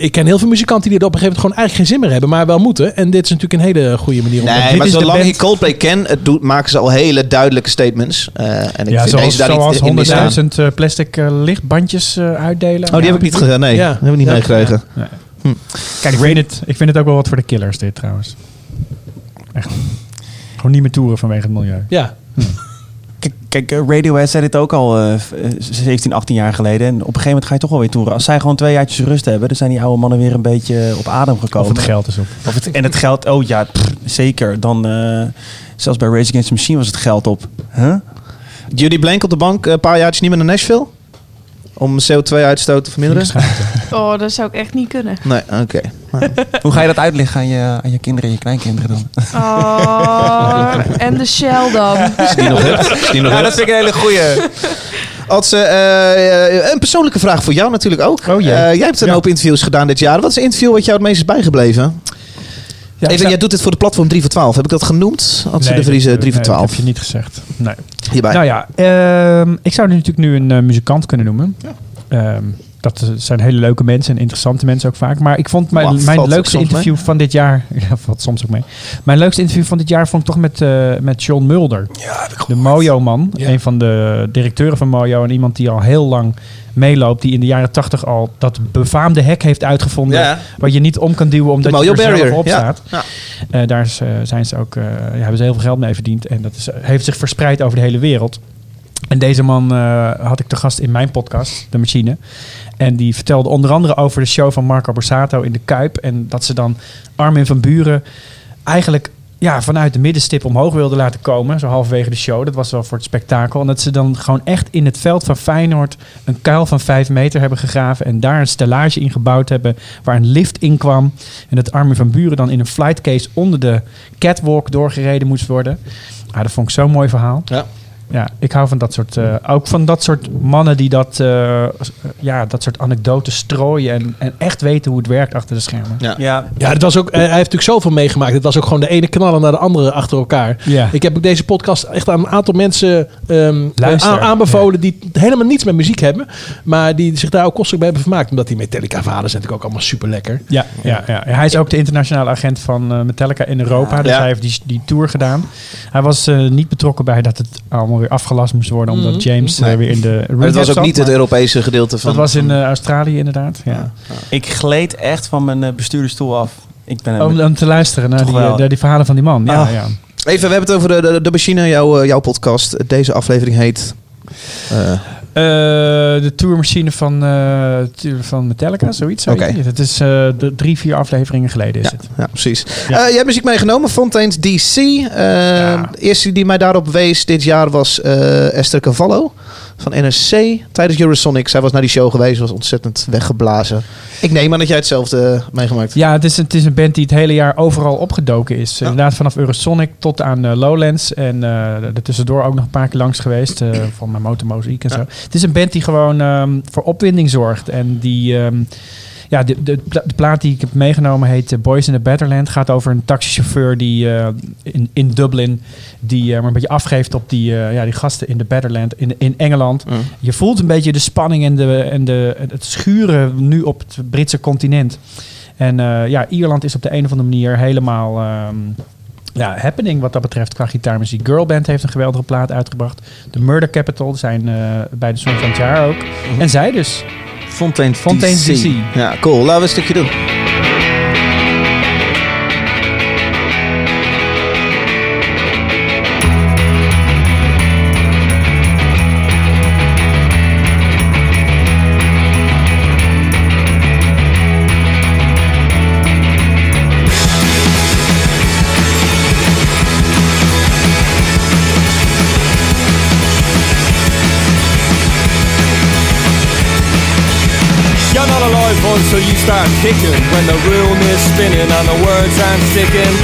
ik ken heel veel muzikanten die er op een gegeven moment gewoon eigenlijk geen zin meer hebben, maar wel moeten. En dit is natuurlijk een hele goede manier om Nee, dit maar is de zolang ik Coldplay ken, het doet, maken ze al hele duidelijke statements. Eh, en ik Ja, vind zoals, deze daar zoals niet in mee staan. 100.000 eh, plastic eh, lichtbandjes eh, uitdelen. Oh, die heb ik niet gedaan. Nee, Ja. die heb ik niet Ja. meegekregen. Nee. Kijk, ik weet het. Ik vind het ook wel wat voor de killers dit trouwens. Echt. Gewoon niet meer toeren vanwege het milieu. Ja, Kijk, kijk, eh, Radiohead zei dit ook al eh, v- eh, 17, 18 jaar geleden. En op een gegeven moment ga je toch wel weer toeren. Als zij gewoon twee jaartjes rust hebben, dan zijn die oude mannen weer een beetje op adem gekomen. Of het geld is op. Of het- en het geld, oh ja, pff, zeker. Dan, eh, zelfs bij Rage Against the Machine was het geld op. Huh? Jullie blank op de bank eh, een paar jaartjes niet meer naar Nashville? Om CO2-uitstoot te verminderen? Oh, dat zou ik echt niet kunnen. Nee, oké. Hoe ga je dat uitleggen aan je, aan je kinderen en je kleinkinderen dan? Oh, en de Shell dan. Je die nog hebt. Die nog hebt. vind ik een hele goeie. Als, eh, eh, een persoonlijke vraag voor jou natuurlijk ook. Oh. Eh, jij hebt een Ja. hoop interviews gedaan dit jaar. Wat is een interview wat jou het meest is bijgebleven? Ja, Even, jij doet dit voor de platform 3 voor 12. Heb ik dat genoemd? Nee, de dat- 3 voor nee, dat 12. heb je niet gezegd. Nee. Hierbij. Nou ja, ehm, ik zou nu natuurlijk nu een eh, muzikant kunnen noemen. Ehm, dat zijn hele leuke mensen en interessante mensen ook vaak. Maar ik vond mijn, mijn leukste interview van dit jaar... Ja, valt soms ook mee. Mijn leukste interview van dit jaar vond ik toch met, eh, met John Mulder. de Mojo-man. Ja. Een van de directeuren van Mojo. En iemand die al heel lang meeloopt. Die in de jaren tachtig al dat befaamde hek heeft uitgevonden. Ja. Wat je niet om kan duwen omdat je er zelf op ja. staat. Ja. Eh, daar is, eh, zijn ze ook, ja, hebben ze heel veel geld mee verdiend. En dat is, heeft zich verspreid over de hele wereld. En deze man had ik te gast in mijn podcast, De Machine. En die vertelde onder andere over de show van Marco Borsato in de Kuip. En dat ze dan Armin van Buren eigenlijk ja, vanuit de middenstip omhoog wilden laten komen. Zo halverwege de show. Dat was wel voor het spektakel. En dat ze dan gewoon echt in het veld van Feyenoord een kuil van vijf meter hebben gegraven. En daar een stellage in gebouwd hebben waar een lift in kwam. En dat Armin van Buren dan in een flightcase onder de catwalk doorgereden moest worden. Ja, dat vond ik zo'n mooi verhaal. Ja. Ja, ik hou van dat soort, eh, ook van dat soort mannen die dat, eh, ja, dat soort anekdotes strooien en, en echt weten hoe het werkt achter de schermen. Ja. Ja, Ja, het was ook, eh, hij heeft natuurlijk zoveel meegemaakt. Het was ook gewoon de ene knaller naar de andere achter elkaar. Ja. Ik heb ook deze podcast echt aan een aantal mensen ehm, aanbevolen die helemaal niets met muziek hebben. Maar die zich daar ook kostelijk bij hebben vermaakt. Omdat die Metallica vaders zijn natuurlijk ook allemaal super lekker. Ja, ja, ja, hij is ook de internationale agent van eh, Metallica in Europa. Dus Ja. hij heeft die, die tour gedaan. Hij was eh, niet betrokken bij dat het allemaal weer afgelast moest worden. Omdat Mhm. James eh, Nee. weer in de Maar het was ook zat, niet het Europese gedeelte van... Dat was in eh, Australië inderdaad. Ja. ik gleed echt van mijn eh, bestuurdersstoel af. Ik ben Om, om te luisteren naar die, naar die verhalen van die man. Ja, Ah. ja. Even, we hebben het over de, de, de machine, jouw, jouw podcast. Deze aflevering heet... eh, Eh, de tourmachine van, eh, van Metallica, zoiets. Oké. Okay. Het is eh, de drie, vier afleveringen geleden is ja, het. ja, precies. Ja. Jij hebt muziek meegenomen, Fontaine's DC. Eh, De eerste die mij daarop wees dit jaar was Esther Cavallo van NSC tijdens Eurosonic. Zij was naar die show geweest, was ontzettend weggeblazen. Ik neem aan dat jij hetzelfde meegemaakt Ja, het is, een- het is een band die het hele jaar overal opgedoken is. Inderdaad, vanaf Eurosonic tot aan eh, Lowlands. En eh er tussendoor ook nog een paar keer langs geweest. eh, van mijn motormozaïek en zo. Het is een band die gewoon ehm, voor opwinding zorgt. En die... ehm, ja, de, de, de plaat die ik heb meegenomen heet eh, Boys in the Betterland. Gaat over een taxichauffeur die eh, in, in Dublin... die eh, maar een beetje afgeeft op die, ja, die gasten in de Betterland in, in Engeland. Mm. Je voelt een beetje de spanning en, de, en de, het schuren nu op het Britse continent. En ja, Ierland is op de een of andere manier helemaal ehm, ja, happening wat dat betreft qua gitaarmuziek. Girlband heeft een geweldige plaat uitgebracht. De Murder Capital zijn bij de Song van het jaar ook. En zij dus. Fontaine's, Fontaine's DC. Ja, cool. Laten we een stukje doen. Start kicking. When the room is spinning and the words aren't sticking.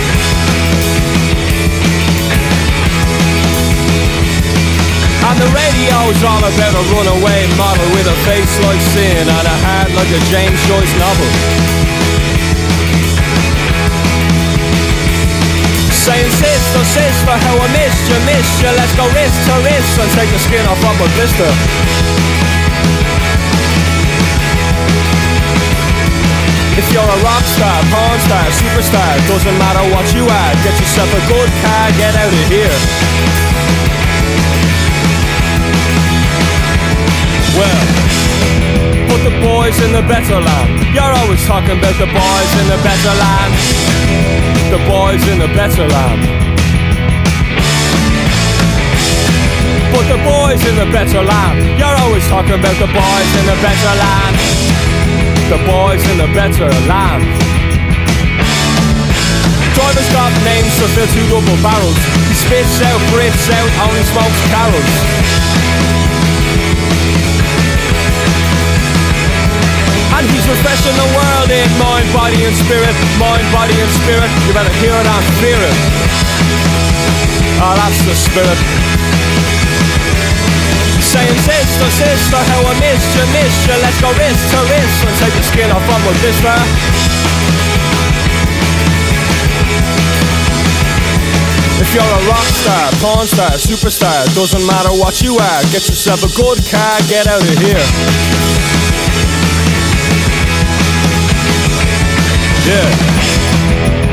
And the radio's all about a runaway model with a face like sin and a heart like a James Joyce novel. Saying sister, sister, how I missed you, missed you Let's go wrist to wrist and take the skin off of a blister If you're a rock star, porn star, superstar Doesn't matter what you are Get yourself a good car, get out of here. Well Put the boys in the better land. You're always talking about the boys in the better land. The boys in the better land. Put the boys in the better land. You're always talking about the boys in the better land The boys in the better land. Drivers got names to fill two double barrels. He spits out, breathes out, only smokes carols. And he's refreshing the world in mind, body and spirit. Mind, body and spirit. You better hear it and fear it. Oh, that's the spirit Saying sister, sister, how I missed you, missed you Let's go wrist to wrist and take the skin off of this blister If you're a rock star, porn star, superstar Doesn't matter what you are Get yourself a good car, get out of here Yeah.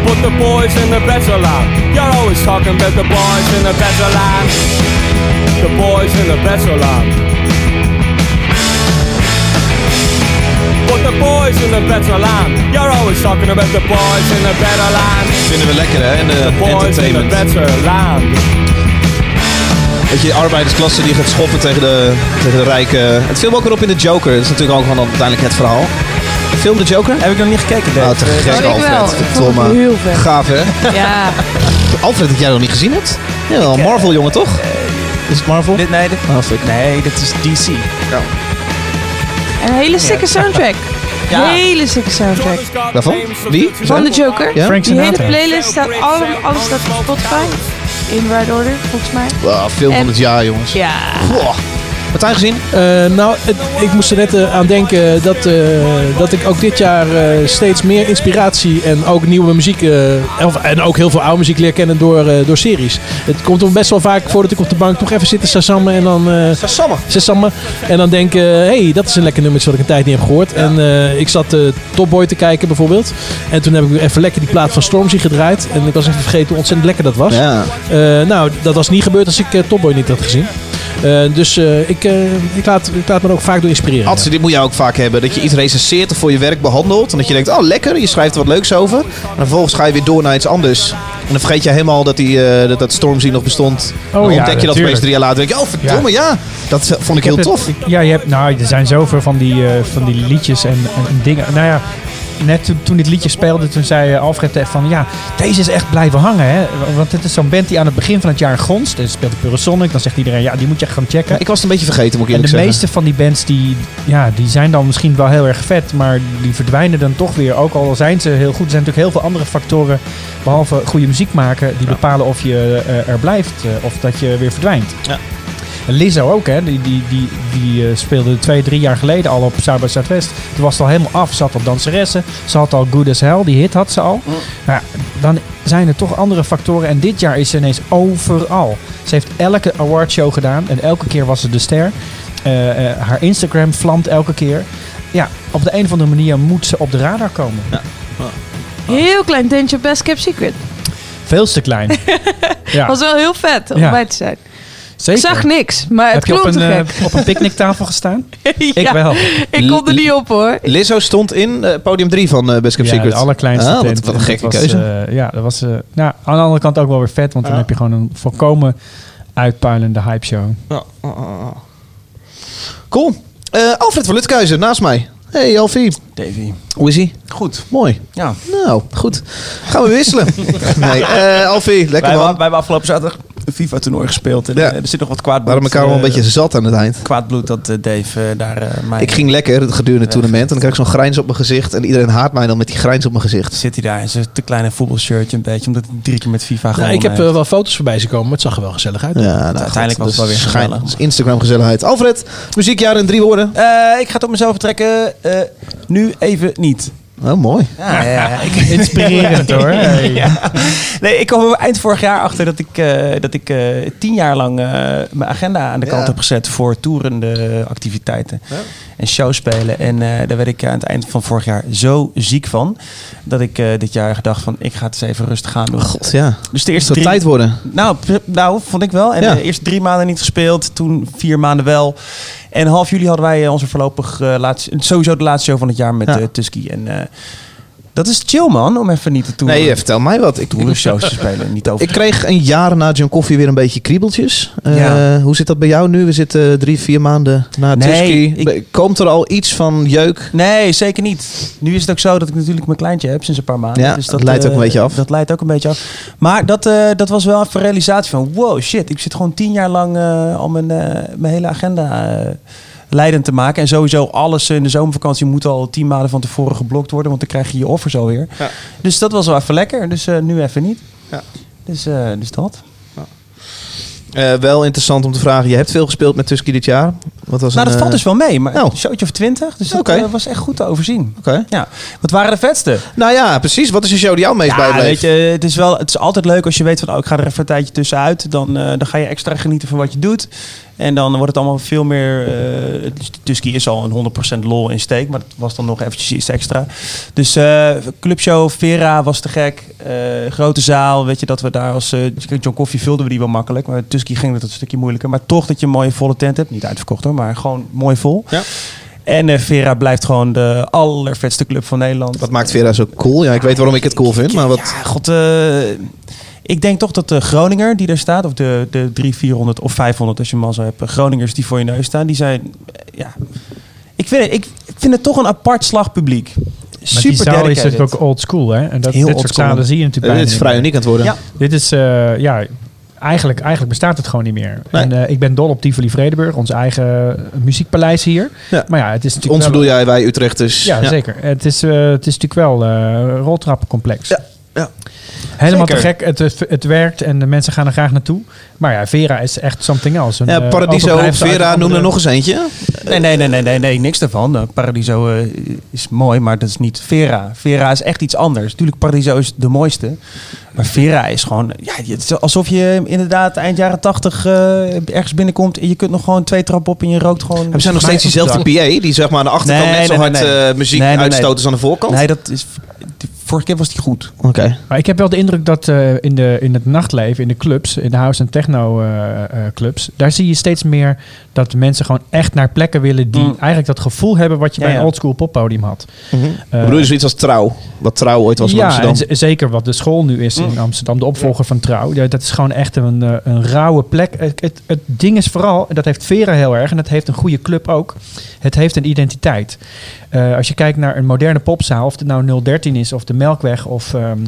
Put the boys in the better land. You're always talking about the boys in the better land. The boys in the better land. Put the boys in the better land. You're always talking about the boys in the better land. Vinden we lekker hè, in de The boys in the better land. Weet je, de arbeidersklasse die gaat schoppen tegen de, tegen de rijke... Het film ook weer op in de Joker. Dat is natuurlijk ook gewoon uiteindelijk het verhaal. De film De Joker? Heb ik nog niet gekeken, Nou, te Eh, gek, ik wel. Alfred. Ik Verdomme. heel vet. Gaaf, hè? Ja, Alfred, dat jij nog niet gezien hebt? Ja, wel een Marvel, jongen, toch? Is het Marvel? Dit, nee, dit, Oh, nee, dit is DC. en een hele sikke soundtrack. Ja. Hele sikke soundtrack. Waarvan? Wie? Van de Joker. Ja? Frank Die hele Sinatra. playlist staat, alle, alles staat op Spotify. In right order, volgens mij. Wow, film van het jaar, jongens. Ja. Goh. Gezien? Eh, nou, het- ik moest er net eh, aan denken dat, eh, dat ik ook dit jaar steeds meer inspiratie en ook nieuwe muziek en ook heel veel oude muziek leer kennen door, door series. Het komt er best wel vaak voor dat ik op de bank toch even zit te sasammen en dan... eh Sasamme. sasammen. En dan denk ik, hey, dat is een lekker nummertje wat ik een tijd niet heb gehoord. En ik zat Top Boy te kijken bijvoorbeeld. En toen heb ik even lekker die plaat van Stormzy gedraaid. En ik was even vergeten hoe ontzettend lekker dat was. Ja. Nou, dat was niet gebeurd als ik Top Boy niet had gezien. Eh, dus eh, ik, eh, ik, laat, ik laat me ook vaak door inspireren. Atze, dit moet je ook vaak hebben. Dat je iets recenseert of voor je werk behandelt. En dat je denkt, oh lekker, je schrijft er wat leuks over. En vervolgens ga je weer door naar iets anders. En dan vergeet je helemaal dat, die, dat, dat Stormzy nog bestond. Oh dan ja, ontdek je dat opeens drie jaar later. denk je, oh verdomme, ja. Dat vond ik heel tof. het- ja, je hebt, nou, er zijn zoveel van die, van die liedjes en, en, en dingen. Nou ja, net toen, dit liedje speelde, toen zei eh, Alfred van ja, deze is echt blijven hangen. Hè? Want het is zo'n band die aan het begin van het jaar gonst. En speelt de Purosonic. Dan zegt iedereen, ja, die moet je echt gaan checken. Ik was het een beetje vergeten, moet ik En de eerlijk zeggen. meeste van die bands die, ja, die zijn dan misschien wel heel erg vet, maar die verdwijnen dan toch weer. Ook al zijn ze heel goed. Er zijn natuurlijk heel veel andere factoren, behalve goede muziek maken, die bepalen of je eh, er blijft eh, of dat je weer verdwijnt. Ja. Lizzo ook, hè? Die, die, die, die eh, speelde twee, drie jaar geleden al op Zuid bij Zuidwest. Toen was het al helemaal af. Ze had al danseressen. Ze had al Good as Hell. Die hit had ze al. Nou, ja, dan zijn er toch andere factoren. En dit jaar is ze ineens overal. Ze heeft elke awardshow gedaan. En elke keer was ze de ster. Eh, eh, haar Instagram vlamt elke keer. Ja, op de een of andere manier moet ze op de radar komen. Heel klein tentje Best Kept Secret. Veel te klein. ja, Was wel heel vet om Ja. bij te zijn. Zeker. Ik zag niks, maar het Heb je op een, eh, gek. op een picknicktafel gestaan? ja, Ik wel. Ik kon er niet op hoor. Lizzo stond in eh, podium 3 van eh Best Kept Ja, Secret. de allerkleinste Ah, wat, tent. wat een En gekke was, keuze. ja, dat was... eh, nou, aan de andere kant ook wel weer vet. Want dan heb je gewoon een volkomen uitpuilende hype show. Ja. Cool. Eh, Alfred van Lutkuizen, naast mij. Hey Alfie. Davy. Hoe is ie? Goed. Mooi. Ja. Nou, goed. Gaan we wisselen. nee, eh Alfie, lekker Wij, hebben- man. wij hebben afgelopen zaterdag FIFA-toernooi gespeeld. En, Ja. eh, er zit nog wat kwaad We waren elkaar wel een beetje zat aan het eind. Kwaad bloed dat eh, Dave eh, daar eh mij... Ik ging lekker gedurende het tournament en dan krijg ik zo'n grijns op mijn gezicht. En iedereen haat mij dan met die grijns op mijn gezicht. Zit hij daar in zijn te kleine voetbalshirtje een beetje, omdat hij drie keer met FIFA Nou, gewonnen ik heb heeft. eh, wel foto's voorbij zien komen, maar het zag er wel gezellig uit. Ja, nou, uiteindelijk goed, was het wel weer schijn- gezellig. Instagram gezelligheid. Alfred, muziekjaar in drie woorden. Eh, ik ga het op mezelf betrekken. eh, nu even niet. Oh, mooi. Ja, ja, ja. Ik, Inspirerend hoor. Hey. Ja. Nee, ik kwam er eind vorig jaar achter dat ik, eh, dat ik eh, tien jaar lang eh, mijn agenda aan de kant Ja. heb gezet voor toerende activiteiten en showspelen. En eh, daar werd ik aan het eind van vorig jaar zo ziek van dat ik eh, dit jaar gedacht van ik ga het eens even rustig gaan doen. God, ja. Dus de eerste drie, tijd worden. nou, nou, vond ik wel. En Ja. de eerste drie maanden niet gespeeld, toen vier maanden wel. En half juli hadden wij eh, onze voorlopig eh, laatste, sowieso de laatste show van het jaar met Ja. eh, Tusky. En dat is chill man, om even niet te toeren. Nee, eh, vertel mij wat. Ik, shows te spelen, niet over. ik kreeg een jaar na John Coffee weer een beetje kriebeltjes. Eh, Ja. Hoe zit dat bij jou nu? We zitten drie, vier maanden na Nee, ik- Komt er al iets van jeuk? Nee, zeker niet. Nu is het ook zo dat ik natuurlijk mijn kleintje heb sinds een paar maanden. Ja, dus dat leidt ook eh, een beetje af. Dat leidt ook een beetje af. Maar dat, eh, dat was wel even een realisatie van... wow, shit, ik zit gewoon tien jaar lang eh, al mijn, eh, mijn hele agenda eh, leidend te maken. En sowieso alles in de zomervakantie moet al tien maanden van tevoren geblokt worden. Want dan krijg je je offers alweer. Ja. Dus dat was wel even lekker. Dus eh, nu even niet. Ja. Dus, eh, dus dat. Eh, wel interessant om te vragen. Je hebt veel gespeeld met Tusky dit jaar. Wat was nou, een, dat valt eh, dus wel mee. Maar oh. een showtje of twintig. Dus dat eh, was echt goed te overzien. Oké. Ja. Wat waren de vetste? Nou ja, precies. Wat is een show die jou meest Ja, bijbleef? weet je, het is, wel, het is altijd leuk als je weet van, oh, ik ga er even een tijdje tussenuit. Dan, eh, dan ga je extra genieten van wat je doet. En dan wordt het allemaal veel meer... eh Tusky is al een 100% lol in steek, maar het was dan nog eventjes iets extra. Dus eh, clubshow Vera was te gek. Eh, grote zaal, weet je, dat we daar als... eh, John Coffee vulden we die wel makkelijk, maar Tusky ging het een stukje moeilijker. Maar toch dat je een mooie volle tent hebt. Niet uitverkocht hoor, maar gewoon mooi vol. Ja. En eh, Vera blijft gewoon de allervetste club van Nederland. Wat maakt Vera zo cool? Ja, ik weet waarom ik het cool vind, maar wat... Ja, god, eh, ik denk toch dat de Groninger die daar staat, of de, de 300, 400 of 500 als je mazzel hebt, eh, Groningers die voor je neus staan, die zijn, eh, ja, ik vind het, ik vind het toch een apart slagpubliek. Maar Super die zaal is natuurlijk ook old school, hè? En dat, Heel dit old soort zalen zie je natuurlijk bijna dit is vrij meer. uniek aan het worden. Ja. Dit is, eh, ja, eigenlijk, eigenlijk bestaat het gewoon niet meer. Nee. En eh, ik ben dol op Tivoli Vredenburg, ons eigen muziekpaleis hier. Ja. Maar ja, het is natuurlijk Ons wel- bedoel jij, wij Utrechters. Ja, zeker. Het is, eh, het is natuurlijk wel eh, een roltrappencomplex. Ja, ja. Helemaal Zeker. te gek. Het, het, het werkt en de mensen gaan er graag naartoe. Maar ja, Vera is echt something else. Een, Ja, eh, Paradiso, Vera, noem er nog eens eentje. Nee, nee, nee, nee, nee, nee, niks daarvan. Eh, Paradiso eh, is mooi, maar dat is niet Vera. Vera is echt iets anders. Natuurlijk, Paradiso is de mooiste. Maar Vera is gewoon... Ja, het is alsof je inderdaad eind jaren tachtig eh, ergens binnenkomt... en je kunt nog gewoon twee trappen op en je rookt gewoon... Hebben zij nog steeds diezelfde PA? Die zeg maar aan de achterkant Nee, net zo nee, hard nee, nee. muziek Nee, nee, nee. uitstoot als aan de voorkant? Nee, dat is... die- Vorige keer was die goed. Oké. Maar ik heb wel de indruk dat eh, in, de, in het nachtleven, in de clubs, in de house- en techno-clubs, daar zie je steeds meer dat mensen gewoon echt naar plekken willen die Mm. eigenlijk dat gevoel hebben wat je Ja, bij een ja. oldschool poppodium had. Mhm. Eh, bedoel je zoiets als Trouw? Wat Trouw ooit was in ja, Amsterdam? z- zeker wat de school nu is in Mm. Amsterdam, de opvolger van Trouw. Ja, dat is gewoon echt een, eh, een rauwe plek. Het, het, het ding is vooral, en dat heeft Vera heel erg, en dat heeft een goede club ook, het heeft een identiteit. Eh, als je kijkt naar een moderne popzaal, of het nou 013 is, of de Melkweg, of ehm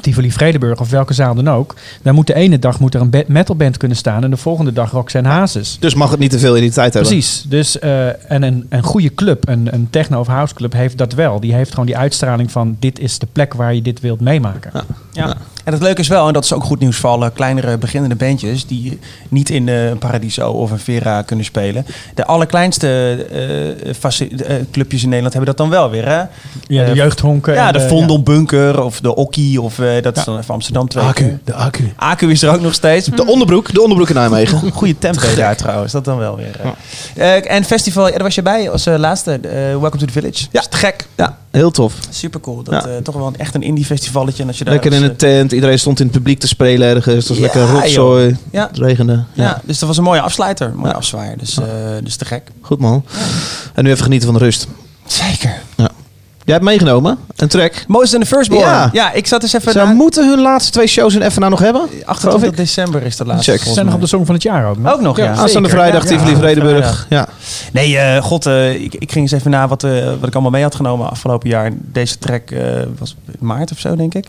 Tivoli Vredenburg, of welke zaal dan ook, dan moet de ene dag moet er een ba- metalband kunnen staan en de volgende dag Roxanne Hazes. Dus mag het niet te veel identiteit hebben? Precies. Dus, eh, en een, een goede club, een, een techno- of house club, heeft dat wel. Die heeft gewoon die uitstraling van dit is de plek waar je dit wilt meemaken. Ja. En het leuke is wel, en dat is ook goed nieuws voor alle kleinere beginnende bandjes die niet in eh, een Paradiso of een Vera kunnen spelen. De allerkleinste eh, eh, clubjes in Nederland hebben dat dan wel weer. Hè? Ja, de Eh, jeugdhonken. Ja, de Vondelbunker of de Okkie of eh, dat is dan even Amsterdam twee keer. de accu. Acu is er ook nog steeds. De onderbroek, de onderbroek in Nijmegen. Goede tempo daar trouwens, dat dan wel weer. eh. Eh, en festival, ja, daar was je bij als eh, laatste. eh, Welcome to the Village. Ja. Is te gek. Ja, heel tof. Super cool. Dat, Ja. eh, toch wel een, echt een indie festivalletje. En als je daar Lekker in eh, een tent. Iedereen stond in het publiek te spelen ergens. Het was Ja, lekker rotzooi. joh. Ja. Het regende. Ja. Ja. dus dat was een mooie afsluiter, een mooie Ja. afzwaaier. Dus, eh, dus te gek. Goed man. En nu even genieten van de rust. Zeker. Jij hebt meegenomen een track. Moses and the Firstborn. Ja. Ja, ik zat eens even... Ze na- moeten hun laatste twee shows in Effena nog hebben. 28 ik. december is de laatste. Check. Ze zijn nog op de Song van het Jaar ook. Ook nog, ja. Aanstaande vrijdag. Tivoli Ja, Vredenburg. Ja. Nee, eh, god, eh, ik, ik ging eens even na wat, eh, wat ik allemaal mee had genomen afgelopen jaar. Deze track eh, was maart of zo, denk ik.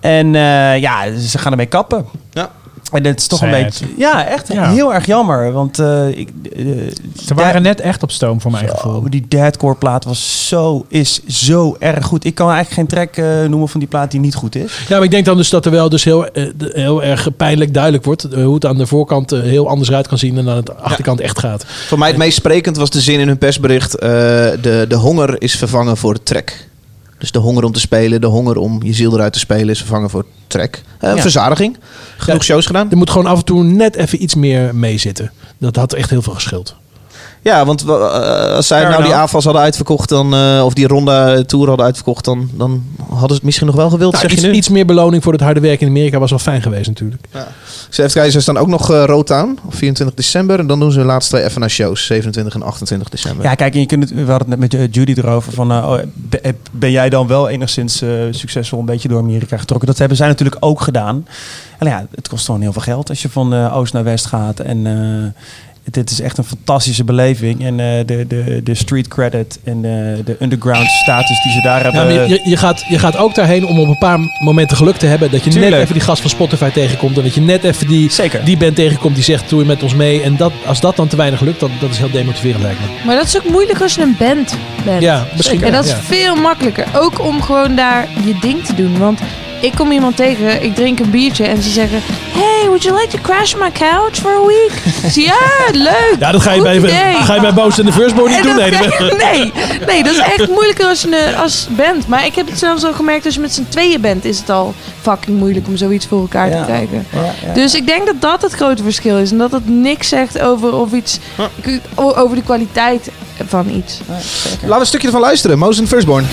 En eh, ja, ze gaan ermee kappen. Ja. En het is toch een Sad. beetje... Ja, echt Ja. heel erg jammer. Want eh, ik, eh, Ze waren net echt op stoom voor mijn Zo, gevoel. die deadcore plaat was zo, is zo erg goed. Ik kan eigenlijk geen track eh, noemen van die plaat die niet goed is. Ja, maar ik denk dan dus dat er wel dus heel, de- heel erg pijnlijk duidelijk wordt hoe het aan de voorkant heel anders uit kan zien dan aan de achterkant echt gaat. Voor mij het meest sprekend was de zin in hun persbericht. eh, de, de honger is vervangen voor trek. Dus de honger om te spelen, de honger om je ziel eruit te spelen is vervangen voor trek. Eh, Ja. Verzadiging. Genoeg Ja. shows gedaan. Er moet gewoon af en toe net even iets meer meezitten. Dat had echt heel veel geschild. Ja, want eh, als zij Fair nou die. AFAS hadden uitverkocht, dan, eh, of die Ronda Tour hadden uitverkocht, dan, dan hadden ze het misschien nog wel gewild, Nou, zeg iets, je nu? iets meer beloning voor het harde werk in Amerika was wel fijn geweest natuurlijk. Kijken, ze staan ook nog eh rood aan op 24 december. En dan doen ze hun laatste twee FNA shows, 27 en 28 december. Ja, kijk, en je kunt het, we hadden het net met Judy erover. Van, oh, be- ben jij dan wel enigszins succesvol een beetje door Amerika getrokken? Dat hebben zij natuurlijk ook gedaan. En ja, het kost gewoon heel veel geld als je van oost naar west gaat. En eh, dit is echt een fantastische beleving. En eh, de, de, de street credit en de, de underground status die ze daar Ja, hebben. maar je, je, gaat, je gaat ook daarheen om op een paar momenten geluk te hebben. Dat je Tuurlijk. net even die gast van Spotify tegenkomt. En dat je net even die, Zeker. die band tegenkomt die zegt: Doe je met ons mee. En dat, als dat dan te weinig lukt, dan dat is heel demotiverend, lijkt me. Maar dat is ook moeilijk als je een band bent. Ja, misschien. En dat is ja. veel makkelijker. Ook om gewoon daar je ding te doen. Want ik kom iemand tegen, ik drink een biertje en ze zeggen... Hey, would you like to crash my couch for a week? Ja, leuk. Ja, dat ga je, bij, ga je bij Boos in de Firstborn niet En doen. dat- Nee, nee, nee, dat is echt moeilijker als je een- als band. Maar ik heb het zelfs al gemerkt, als je met z'n tweeën bent, is het al fucking moeilijk om zoiets voor elkaar Ja. te krijgen. Ja, ja. Dus ik denk dat dat het grote verschil is. En dat het niks zegt over of iets, over de kwaliteit van iets. Laten we een stukje ervan luisteren. Moses en Firstborn.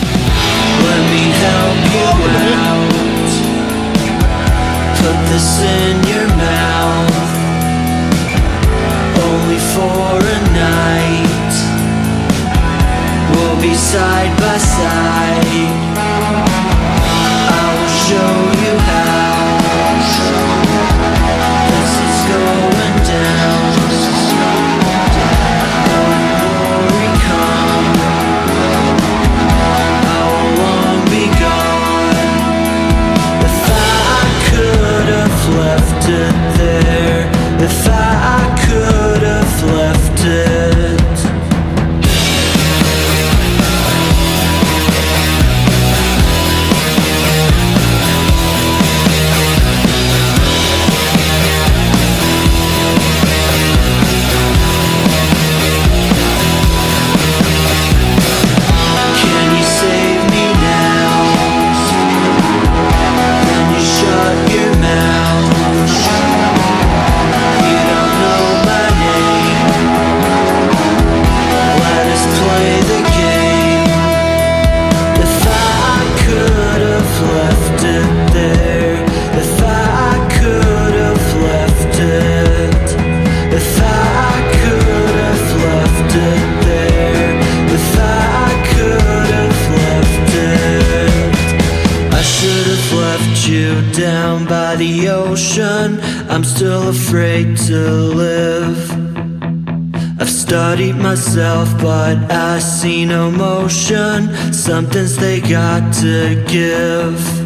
Let me help you out. Put this in side by side. Afraid to live. I've studied myself, but I see no motion. Something's they got to give.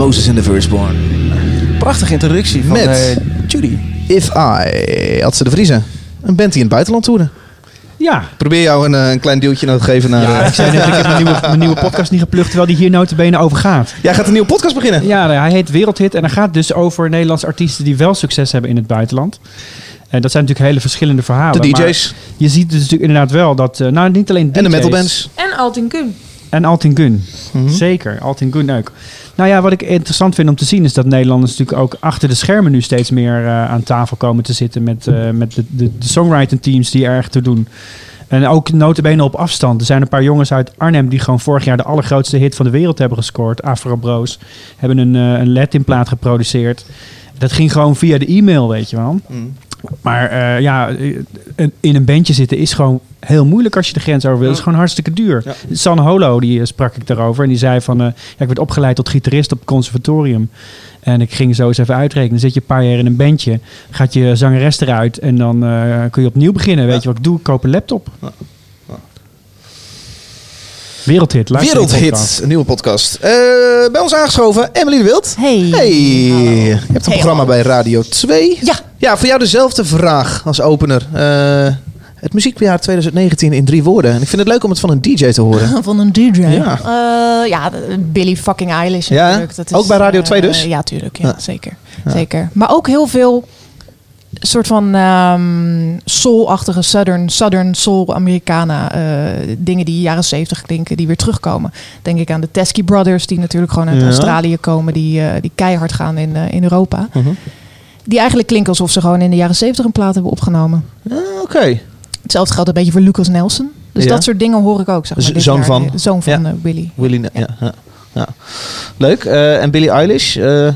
Moses en the Firstborn. Prachtige introductie van Met- eh, Judy. If I, had ze de Vriezen. Een band die in het buitenland toerde. Ja. Probeer jou een, eh, een klein duwtje nou te geven naar... Ja, eh, ik zei net, ik heb mijn nieuwe, mijn nieuwe podcast niet geplukt, terwijl die hier notabene over gaat. Jij gaat een nieuwe podcast beginnen. Ja, hij heet Wereldhit en hij gaat dus over Nederlandse artiesten die wel succes hebben in het buitenland. En dat zijn natuurlijk hele verschillende verhalen. De maar DJ's Je ziet dus natuurlijk inderdaad wel dat, nou niet alleen DJ's. en de metalbands. En Altin Kun. En Altin Gun. Mhm. Zeker, Altin Gun ook. Nou ja, wat ik interessant vind om te zien is dat Nederlanders natuurlijk ook achter de schermen nu steeds meer eh, aan tafel komen te zitten met, eh, met de, de, de songwriting teams die erg te doen. En ook notabene op afstand. Er zijn een paar jongens uit Arnhem die gewoon vorig jaar de allergrootste hit van de wereld hebben gescoord. Afro Bros. Hebben een, eh, een Latin-plaat geproduceerd. Dat ging gewoon via de e-mail, weet je wel. Maar eh, ja, in een bandje zitten is gewoon heel moeilijk als je de grens over wil. Het is gewoon hartstikke duur. San Holo, die eh, sprak ik daarover. En die zei van, eh, ja, ik werd opgeleid tot gitarist op het conservatorium. En ik ging zo eens even uitrekenen. Dan zit je een paar jaar in een bandje. Gaat je zangeres eruit. En dan kun je opnieuw beginnen. Weet je wat ik doe? Ik koop een laptop. Wereldhit. podcast. Wereldhit, een nieuwe podcast. Eh, bij ons aangeschoven, Emily de Wild. Hey. Hey, je hebt een Hey, programma hallo. bij Radio 2. Ja. Ja, voor jou dezelfde vraag als opener. Eh, het muziekjaar 2019 in drie woorden. En ik vind het leuk om het van een DJ te horen. Van een DJ. Ja. Ja, ja Billy fucking Eilish Ja? natuurlijk. Dat Ook bij Radio eh, 2 dus? Ja, tuurlijk. Ja, Ja. Zeker. zeker. Maar ook heel veel soort van ehm soul-achtige southern, southern soul Americana eh, dingen die jaren 70 klinken, die weer terugkomen. Denk ik aan de Teskey Brothers, die natuurlijk gewoon uit Ja. Australië komen, die, eh, die keihard gaan in, eh, in Europa. Mhm. Die eigenlijk klinken alsof ze gewoon in de jaren 70 een plaat hebben opgenomen. Oké. Hetzelfde geldt een beetje voor Lucas Nelson. Dus Ja. dat soort dingen hoor ik ook. Zeg maar, dit zoon van? De zoon van Ja. Willy. Willy, ja. Leuk. En Billie Eilish. ja.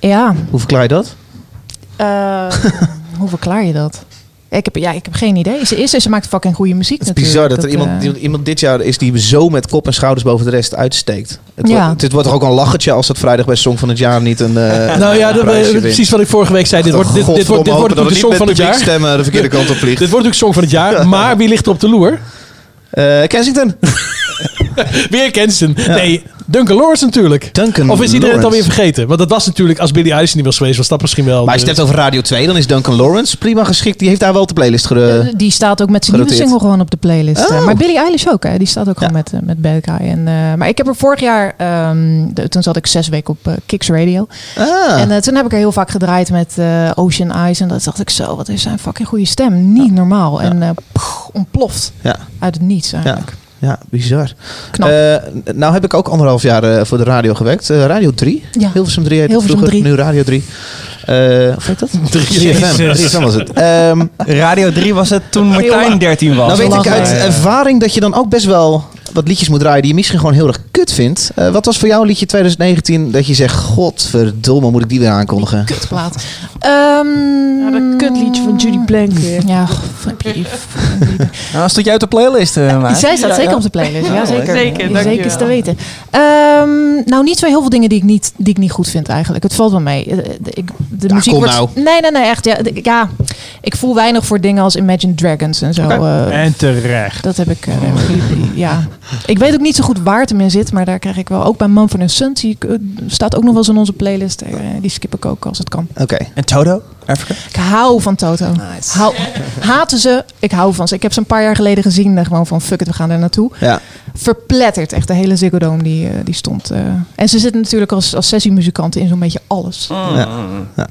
Ja, Hoe verklaar je dat? Eh, hoe verklaar je dat? Ik heb, ja, ik heb geen idee. Ze is en ze maakt fucking goede muziek Het is natuurlijk. bizar dat er iemand, eh, iemand dit jaar is die zo met kop en schouders boven de rest uitsteekt. Het, Ja. wordt, het wordt toch ook een lachertje als het vrijdag bij Song van het Jaar niet een. eh, Nou ja, dat, eh, precies wat ik vorige week zei. Dit wordt, dit, dit, wordt, dit wordt de dat song van het jaar. stemmen de verkeerde kant op vliegt. Dit wordt natuurlijk song van het jaar. Maar wie ligt er op de loer? Eh, Kensington. Weer Kensington. Nee, Duncan Lawrence natuurlijk. Duncan Of is iedereen het alweer vergeten? Want dat was natuurlijk, als Billy Eilish niet was geweest, was dat misschien wel... Maar als je het hebt over Radio 2, dan is Duncan Lawrence prima geschikt. Die heeft daar wel op de playlist ge... eh, die staat ook met zijn nieuwe single gewoon op de playlist. eh. Oh. Maar Billie Eilish ook, hè? Die staat ook gewoon met, eh, met Bad Guy. En, eh, maar ik heb er vorig jaar, ehm, de- toen zat ik zes weken op eh, Kicks Radio. Ah. En toen heb ik er heel vaak gedraaid met eh, Ocean Eyes. En dat dacht ik zo, wat is zijn fucking goede stem. Niet normaal. En eh, pff, ontploft Ja. uit het niets Ja. eigenlijk. Ja, bizar. Knap. Eh, nou heb ik ook anderhalf jaar eh, voor de radio gewerkt. Eh, radio 3. Ja. Hilversum 3 heet het Hilversum vroeger. 3. Nu Radio 3. Eh of heet dat? 3FM. 3FM was het. Ehm, Radio 3 was het toen Martijn 13 was. nou weet ik uit ervaring dat je dan ook best wel wat liedjes moet draaien die je misschien gewoon heel erg kut vindt. Eh, wat was voor jou een liedje 2019 dat je zegt, godverdomme moet ik die weer aankondigen? Kutplaat. Ehm Ja, dat kutliedje van Judy Blank weer. Ja, fuck you. Nou, stond jij uit de playlist, eh Maat? Zij staat Ja, zeker ja. op de playlist. Ja, zeker. zeker, Zeker, is te weten. Ehm, nou, niet zo heel veel dingen die ik niet, die ik niet goed vind eigenlijk. Het valt wel mee. Eh, de- Ik, de Ja, muziek kom wordt... nou. Nee, nee, nee, echt. Ja, ja, ik voel weinig voor dingen als Imagine Dragons en zo. eh, En terecht. dat heb ik, eh, daar heb ik- ja. Ik weet ook niet zo goed waar het hem in zit, maar daar krijg ik wel. Ook bij Mumford Sons zie ik, eh, staat ook nog wel eens in onze playlist. Eh, die skip ik ook als het kan. Oké. En Toto? Africa? Ik hou van Toto. Hou, haten ze, ik hou van ze. Ik heb ze een paar jaar geleden gezien. Gewoon van fuck it, we gaan er naartoe. Ja. Verpletterd. Echt de hele Ziggo Dome die, eh, die stond. eh. En ze zitten natuurlijk als, als sessiemuzikanten in zo'n beetje alles. Ja. Ja. Wij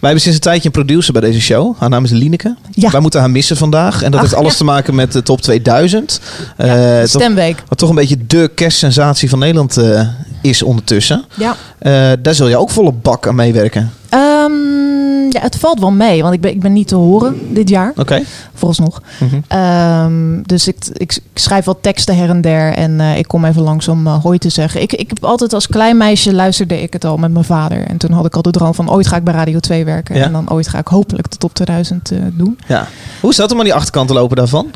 hebben sinds een tijdje een producer bij deze show. Haar naam is Lineke. Ja. Wij moeten haar missen vandaag. En dat Ach, heeft alles ja. te maken met de top 2000. Eh, toch, Wat toch een beetje de kerstsensatie van Nederland eh, is ondertussen. Ja. Eh, daar zul je ook volle bak aan meewerken. Ehm, ja, het valt wel mee, want ik ben, ik ben niet te horen dit jaar, Oké. vooralsnog. Mhm. Ehm, dus ik, ik, ik schrijf wel teksten her en der en eh, ik kom even langs om hoi te zeggen. Ik, ik heb altijd als klein meisje luisterde ik het al met mijn vader. En toen had ik al de droom van ooit ga ik bij Radio 2 werken. Ja. En dan ooit ga ik hopelijk de top 2000 eh, doen. Ja. Hoe is dat om aan die achterkant te lopen daarvan?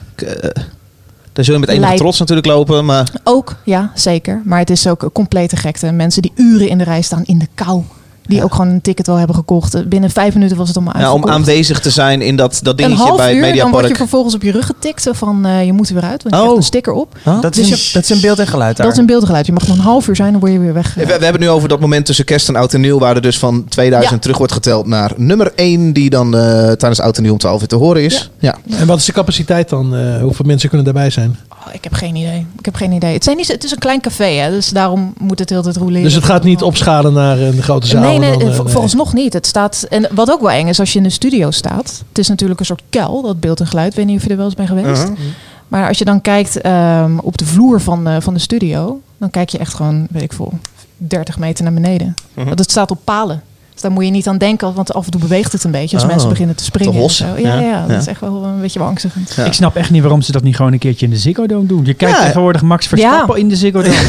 Daar zul je met enige Lijp. trots natuurlijk lopen. Maar Ook, ja, zeker. Maar het is ook een complete gekte. Mensen die uren in de rij staan in de kou. Die Ja. ook gewoon een ticket wel hebben gekocht. Binnen vijf minuten was het allemaal ja, om aanwezig te zijn in dat, dat een dingetje half bij het uur, dan word je Mediapark. vervolgens op je rug getikt. Van eh, je moet er weer uit, want je Oh. krijgt een sticker op. Huh? Dat Dus is, dat is een beeld en geluid daar. Dat is een beeldgeluid. Je mag nog een half uur zijn, dan word je weer weg. We, we hebben het nu over dat moment tussen kerst en oud en nieuw... waar er dus van 2000 Ja. terug wordt geteld naar nummer 1... die dan eh, tijdens oud en nieuw om 12 uur te horen is. Ja. En wat is de capaciteit dan? Eh, hoeveel mensen kunnen daarbij zijn? Oh, ik heb geen idee. Ik heb geen idee. Het, zijn niet, het is een klein café, hè, dus daarom moet het heel tijd roleren. Dus het gaat niet opschalen naar een grote zaal? Nee, en nee, dan, eh, nee. volgens nog niet. Het staat, en wat ook wel eng is als je in de studio staat. Het is natuurlijk een soort kel, dat beeld en geluid. Ik weet niet of je er wel eens bent geweest. Uh-huh. Maar als je dan kijkt ehm, op de vloer van, eh, van de studio, dan kijk je echt gewoon, weet ik veel, 30 meter naar beneden. Mhm. Want het staat op palen. Dus daar moet je niet aan denken, want af en toe beweegt het een beetje als Oh, mensen beginnen te springen. te en hossen. zo. Ja, ja, Ja, dat ja. is echt wel een beetje beangstigend. Ja. Ik snap echt niet waarom ze dat niet gewoon een keertje in de Ziggo Dome doen. Je kijkt Ja. tegenwoordig Max Verstappen in de Ziggo Dome.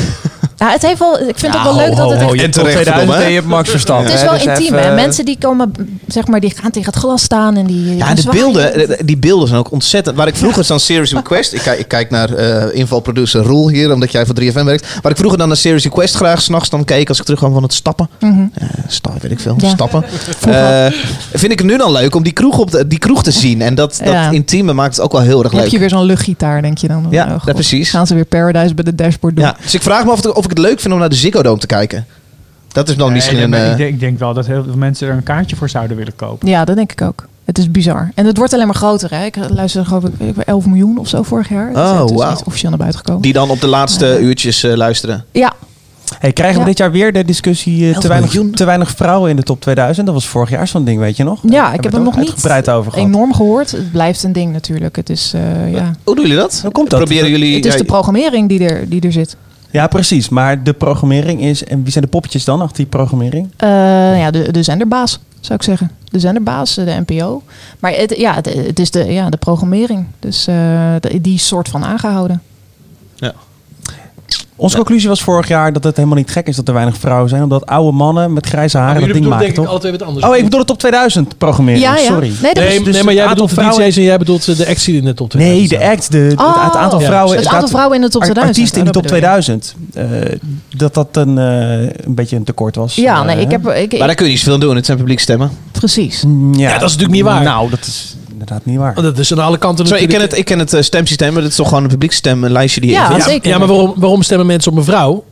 Ja, het heeft wel, ik vind Ja, het wel leuk dat het echt En je tot terecht, 2000 verdomme, hè? en je hebt Max Verstappen. Het is wel dus intiem, even, hè? eh, Mensen die komen, zeg maar, die gaan tegen het glas staan en die. Ja, de zwaaien. beelden, eh, die beelden zijn ook ontzettend. Waar ik vroeger dan Series Request. Ik kijk, ik kijk naar eh invalproducer Roel hier, omdat jij voor 3FM werkt. Waar ik vroeger dan naar Series Request graag s'nachts dan keek als ik terugkwam van het stappen. Mhm. Eh, stappen, weet ik veel. Ja. Stappen. Eh, vind ik het nu dan leuk om die kroeg, op de, die kroeg te zien. En dat, dat Ja. intieme maakt het ook wel heel erg Dan heb leuk. je weer zo'n luchtgitaar, denk je dan. Ja, Oh, god. precies. Gaan ze weer Paradise bij de dashboard doen? Ja, dus ik vraag me af, of ik het leuk vind om naar de Ziggo Dome te kijken. Dat is dan misschien Nee, een... eh, ik, denk, ik denk wel dat heel veel mensen er een kaartje voor zouden willen kopen. Ja, dat denk ik ook. Het is bizar. En het wordt alleen maar groter. Hè? Ik luister geloof ik ik weet 11 miljoen of zo vorig jaar. Oh, het is wauw. niet officieel naar buiten gekomen. die dan op de laatste uurtjes eh, luisteren. Ja, Hey, krijgen we Ja. dit jaar weer de discussie eh, te, weinig, miljoen. te weinig vrouwen in de top 2000? Dat was vorig jaar zo'n ding, weet je nog? ja ik heb het hem nog niet uitgebreid over gehad. enorm gehoord. Het blijft een ding natuurlijk. Het is, eh, ja. Hoe doen jullie dat? Hoe komt dat? Proberen jullie... het is ja, de programmering die er, die er zit. Ja, precies. Maar de programmering is... En wie zijn de poppetjes dan achter die programmering? Eh, ja, de, de zenderbaas, zou ik zeggen. De zenderbaas, de NPO. Maar het, ja, het, het is de, ja, de programmering. Dus eh, die is soort van aangehouden. Onze conclusie was vorig jaar dat het helemaal niet gek is dat er weinig vrouwen zijn. Omdat oude mannen met grijze haren dat ding maken, denk ik toch? altijd weer wat anders. Oh, ik bedoel de top 2000 programmering. Ja, ja. Sorry. Nee, is, dus nee, maar jij het bedoelt de DJ's en jij bedoelt de actie in de top 2000. Nee, de act. De, het- Oh, het aantal ja. vrouwen. het aantal vrouwen in de top ar- 2000. Artiesten in de Oh, top dat bedoel je. 2000. eh, dat dat een, eh, een beetje een tekort was. Ja, Eh, nee, ik heb... Ik, Maar daar kun je niet zoveel aan doen. Het zijn publiekstemmen. precies. Mm, Ja, Ja, dat is natuurlijk niet waar. Nou, dat is inderdaad niet waar. Want dat is aan alle kanten Sorry, ik ken het, ik ken het eh, stemsysteem, maar dat is toch gewoon een publieksstem, een lijstje die je Ja. Ja, zeker. ja, maar waarom, waarom stemmen mensen op een vrouw?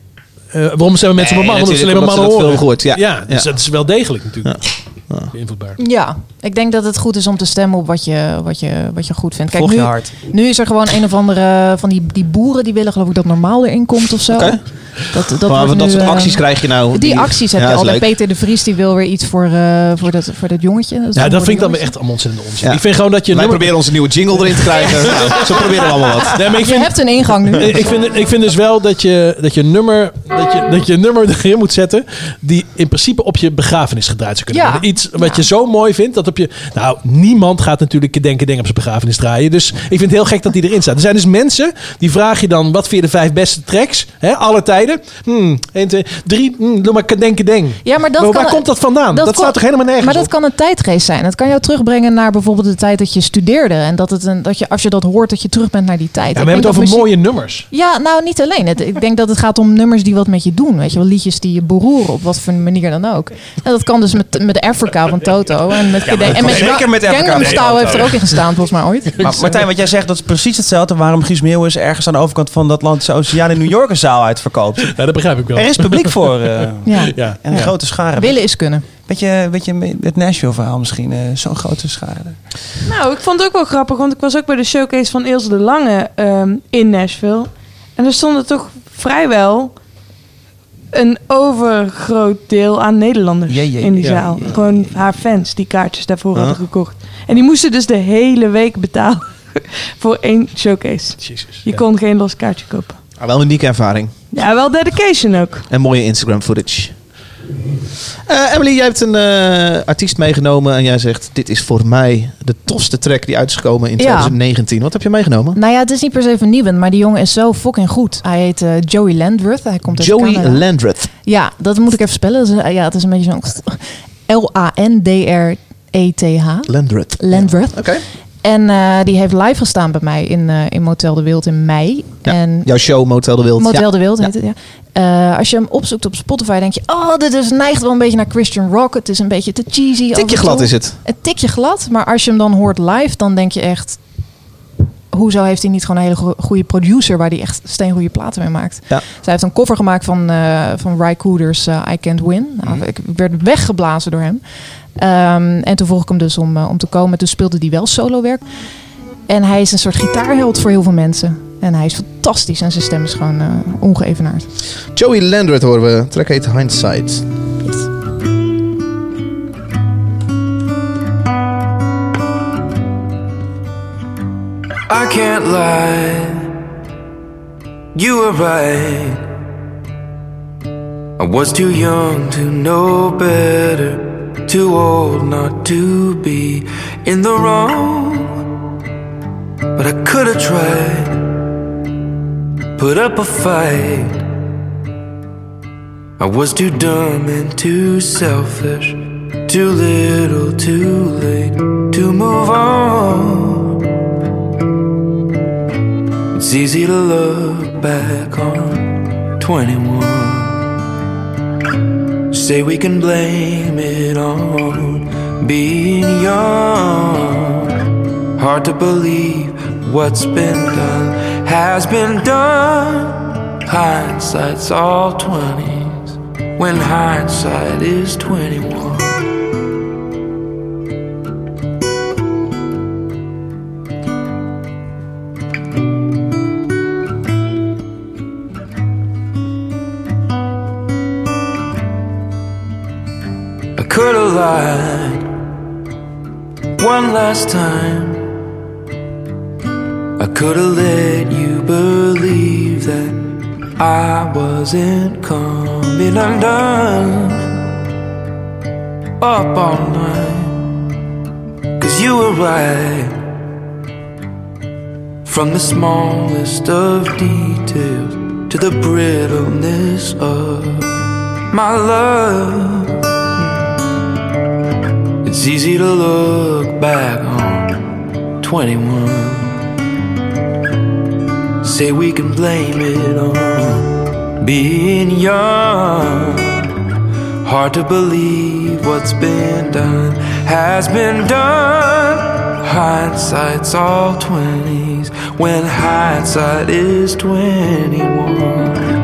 Eh, waarom stemmen mensen op een man? Omdat ze alleen maar mannen horen. dat veel gehoord, ja. dus Ja. dat is wel degelijk natuurlijk. Beïnvloedbaar. Ja, ik denk dat het goed is om te stemmen op wat je, wat je, wat je goed vindt. Kijk, Volg je nu, hart. nu is er gewoon een of andere van die, die boeren die willen geloof ik dat normaal erin komt of zo. Oké. Dat, dat, Maar dat soort eh, acties krijg je nou. Die acties heb Ja, je al. leuk. Peter de Vries die wil weer iets voor, eh, voor, dat, voor dat jongetje. Dat Ja, dat vind ik dan weer echt allemaal ontzettend onzin. Ja. Ik vind gewoon dat je... Wij nummer- proberen onze nieuwe jingle erin te krijgen. nou, zo proberen we allemaal wat. Nee, maar ik jongetje. Je hebt een ingang nu. ik, vind, ik vind dus wel dat je, dat je nummer dat je, dat je een nummer erin moet zetten die in principe op je begrafenis gedraaid zou kunnen Ja. worden. Iets wat Ja. je zo mooi vindt dat op je... Nou, niemand gaat natuurlijk denken denk op zijn begrafenis draaien. Dus ik vind het heel gek dat die erin staat. Er zijn dus mensen die vraag je dan wat vind je de vijf beste tracks? Hè, alle tijden. Hmm, 1, 2, 3. Hmm, doe maar denken denk. Ja, maar dat Maar kan, waar komt dat vandaan? Dat, dat staat toch helemaal nergens Maar dat op? kan een tijdgeest zijn. Het kan jou terugbrengen naar bijvoorbeeld de tijd dat je studeerde. En dat, het een, dat je, als je dat hoort, dat je terug bent naar die tijd. Ja, we hebben het over dat muziek- mooie nummers. Ja, nou niet alleen. Het, ik denk dat het gaat om nummers die wat met je doen. Weet je wel, liedjes die je beroeren op wat voor manier dan ook. En dat kan dus met, met Afrika van Toto. En met, en met, zeker met Gangnam Style heeft er ook in gestaan, volgens mij ooit. Maar Martijn, wat jij zegt, dat is precies hetzelfde waarom Guus Meeuwis ergens aan de overkant van de Atlantische Oceaan in New York een zaal uitverkoopt. Ja, dat begrijp ik wel. Er is publiek voor. eh, Ja. Ja. en een grote schare. Willen is kunnen. Beetje, beetje het Nashville verhaal misschien. eh, Zo'n grote schare. Nou, ik vond het ook wel grappig, want ik was ook bij de showcase van Ilse de Lange ehm, in Nashville. En er stonden toch vrijwel een overgroot deel aan Nederlanders in die zaal. Gewoon haar fans die kaartjes daarvoor hadden gekocht. En die moesten dus de hele week betalen voor één showcase. Jezus. Je kon geen los kaartje kopen. Maar wel een unieke ervaring. Ja, wel dedication ook. En mooie Instagram footage. Eh, Emily, jij hebt een eh, artiest meegenomen en jij zegt: Dit is voor mij de tofste track die uit is gekomen in Ja. 2019. Wat heb je meegenomen? Nou ja, het is niet per se vernieuwend, maar die jongen is zo fucking goed. Hij heet eh, Joey Landreth. Hij komt uit Joey Canada. Landreth. Ja, dat moet ik even spellen. Ja, het is een beetje zo'n L-A-N-D-R-E-T-H. Landreth. Landreth. Oké. En eh, die heeft live gestaan bij mij in, eh, in Motel de Wild in mei. Ja, En Jouw show Motel de Wild. Motel Ja. de Wild Ja. heet het, ja. Eh, als je hem opzoekt op Spotify, denk je... Oh, dit is, neigt wel een beetje naar Christian Rock. Het is een beetje te cheesy. Tikje glad is het. Een tikje glad. Maar als je hem dan hoort live, dan denk je echt... Hoezo heeft hij niet gewoon een hele go- goede producer... waar hij echt steengoede platen mee maakt? Ja. Zij heeft een cover gemaakt van, van Ry Cooders I Can't Win. Nou, Mhm. Ik werd weggeblazen door hem. Ehm, en toen vroeg ik hem dus om, eh, om te komen. Toen speelde hij wel solo werk. En hij is een soort gitaarheld voor heel veel mensen. En hij is fantastisch en zijn stem is gewoon eh, ongeëvenaard. Joey Landred horen we. Track heet Hindsight. I can't lie. You were right. I was too young to know better, too old not to be in the wrong. But I could have tried, put up a fight. I was too dumb and too selfish, too little, too late to move on. It's easy to look back on 21. Say we can blame it on being young. Hard to believe what's been done has been done. Hindsight's all 20s when hindsight is 21. I could have lied one last time. I could have let you believe that I wasn't coming undone. Up all night, cause you were right. From the smallest of details to the brittleness of my love. It's easy to look back on 21. Say we can blame it on being young. Hard to believe what's been done has been done. Hindsight's all 20s when hindsight is 21.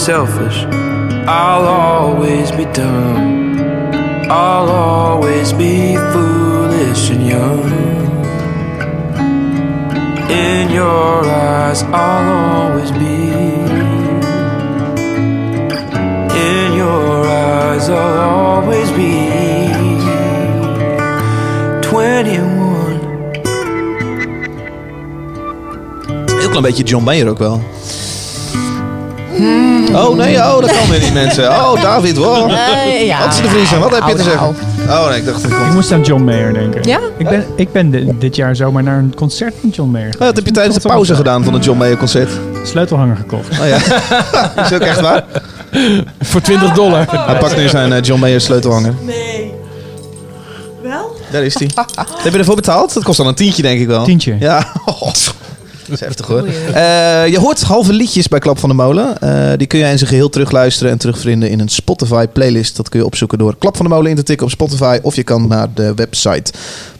Selfish. I'll always be dumb. I'll always be foolish and young. In your eyes, I'll always be. In your eyes, I'll always be. 21. Heel klein beetje John Mayer ook wel. Hmm. Oh nee, oh, dat kan weer niet mensen. Oh, David, wow. Eh, ja. Wat is de Vries, wat heb je te zeggen? Oh nee, ik dacht dat Ik komt. moest aan John Mayer denken. Ja? Ik ben, ik ben di- dit jaar zomaar naar een concert van John Mayer. Oh, dat heb je tijdens de pauze gedaan van het John Mayer concert. Sleutelhanger gekocht. Oh ja, is ook echt waar. Voor 20 dollar. Hij pakt nu zijn eh, John Mayer sleutelhanger. Nee. Wel? Daar is hij. Heb je ervoor betaald? Dat kost dan een tientje, denk ik wel. Tientje. Ja. Dat is heftig hoor. Eh, je hoort halve liedjes bij Klap van de Molen. Eh, die kun je in zijn geheel terugluisteren en terugvinden in een Spotify playlist. Dat kun je opzoeken door Klap van de Molen in te tikken op Spotify. Of je kan naar de website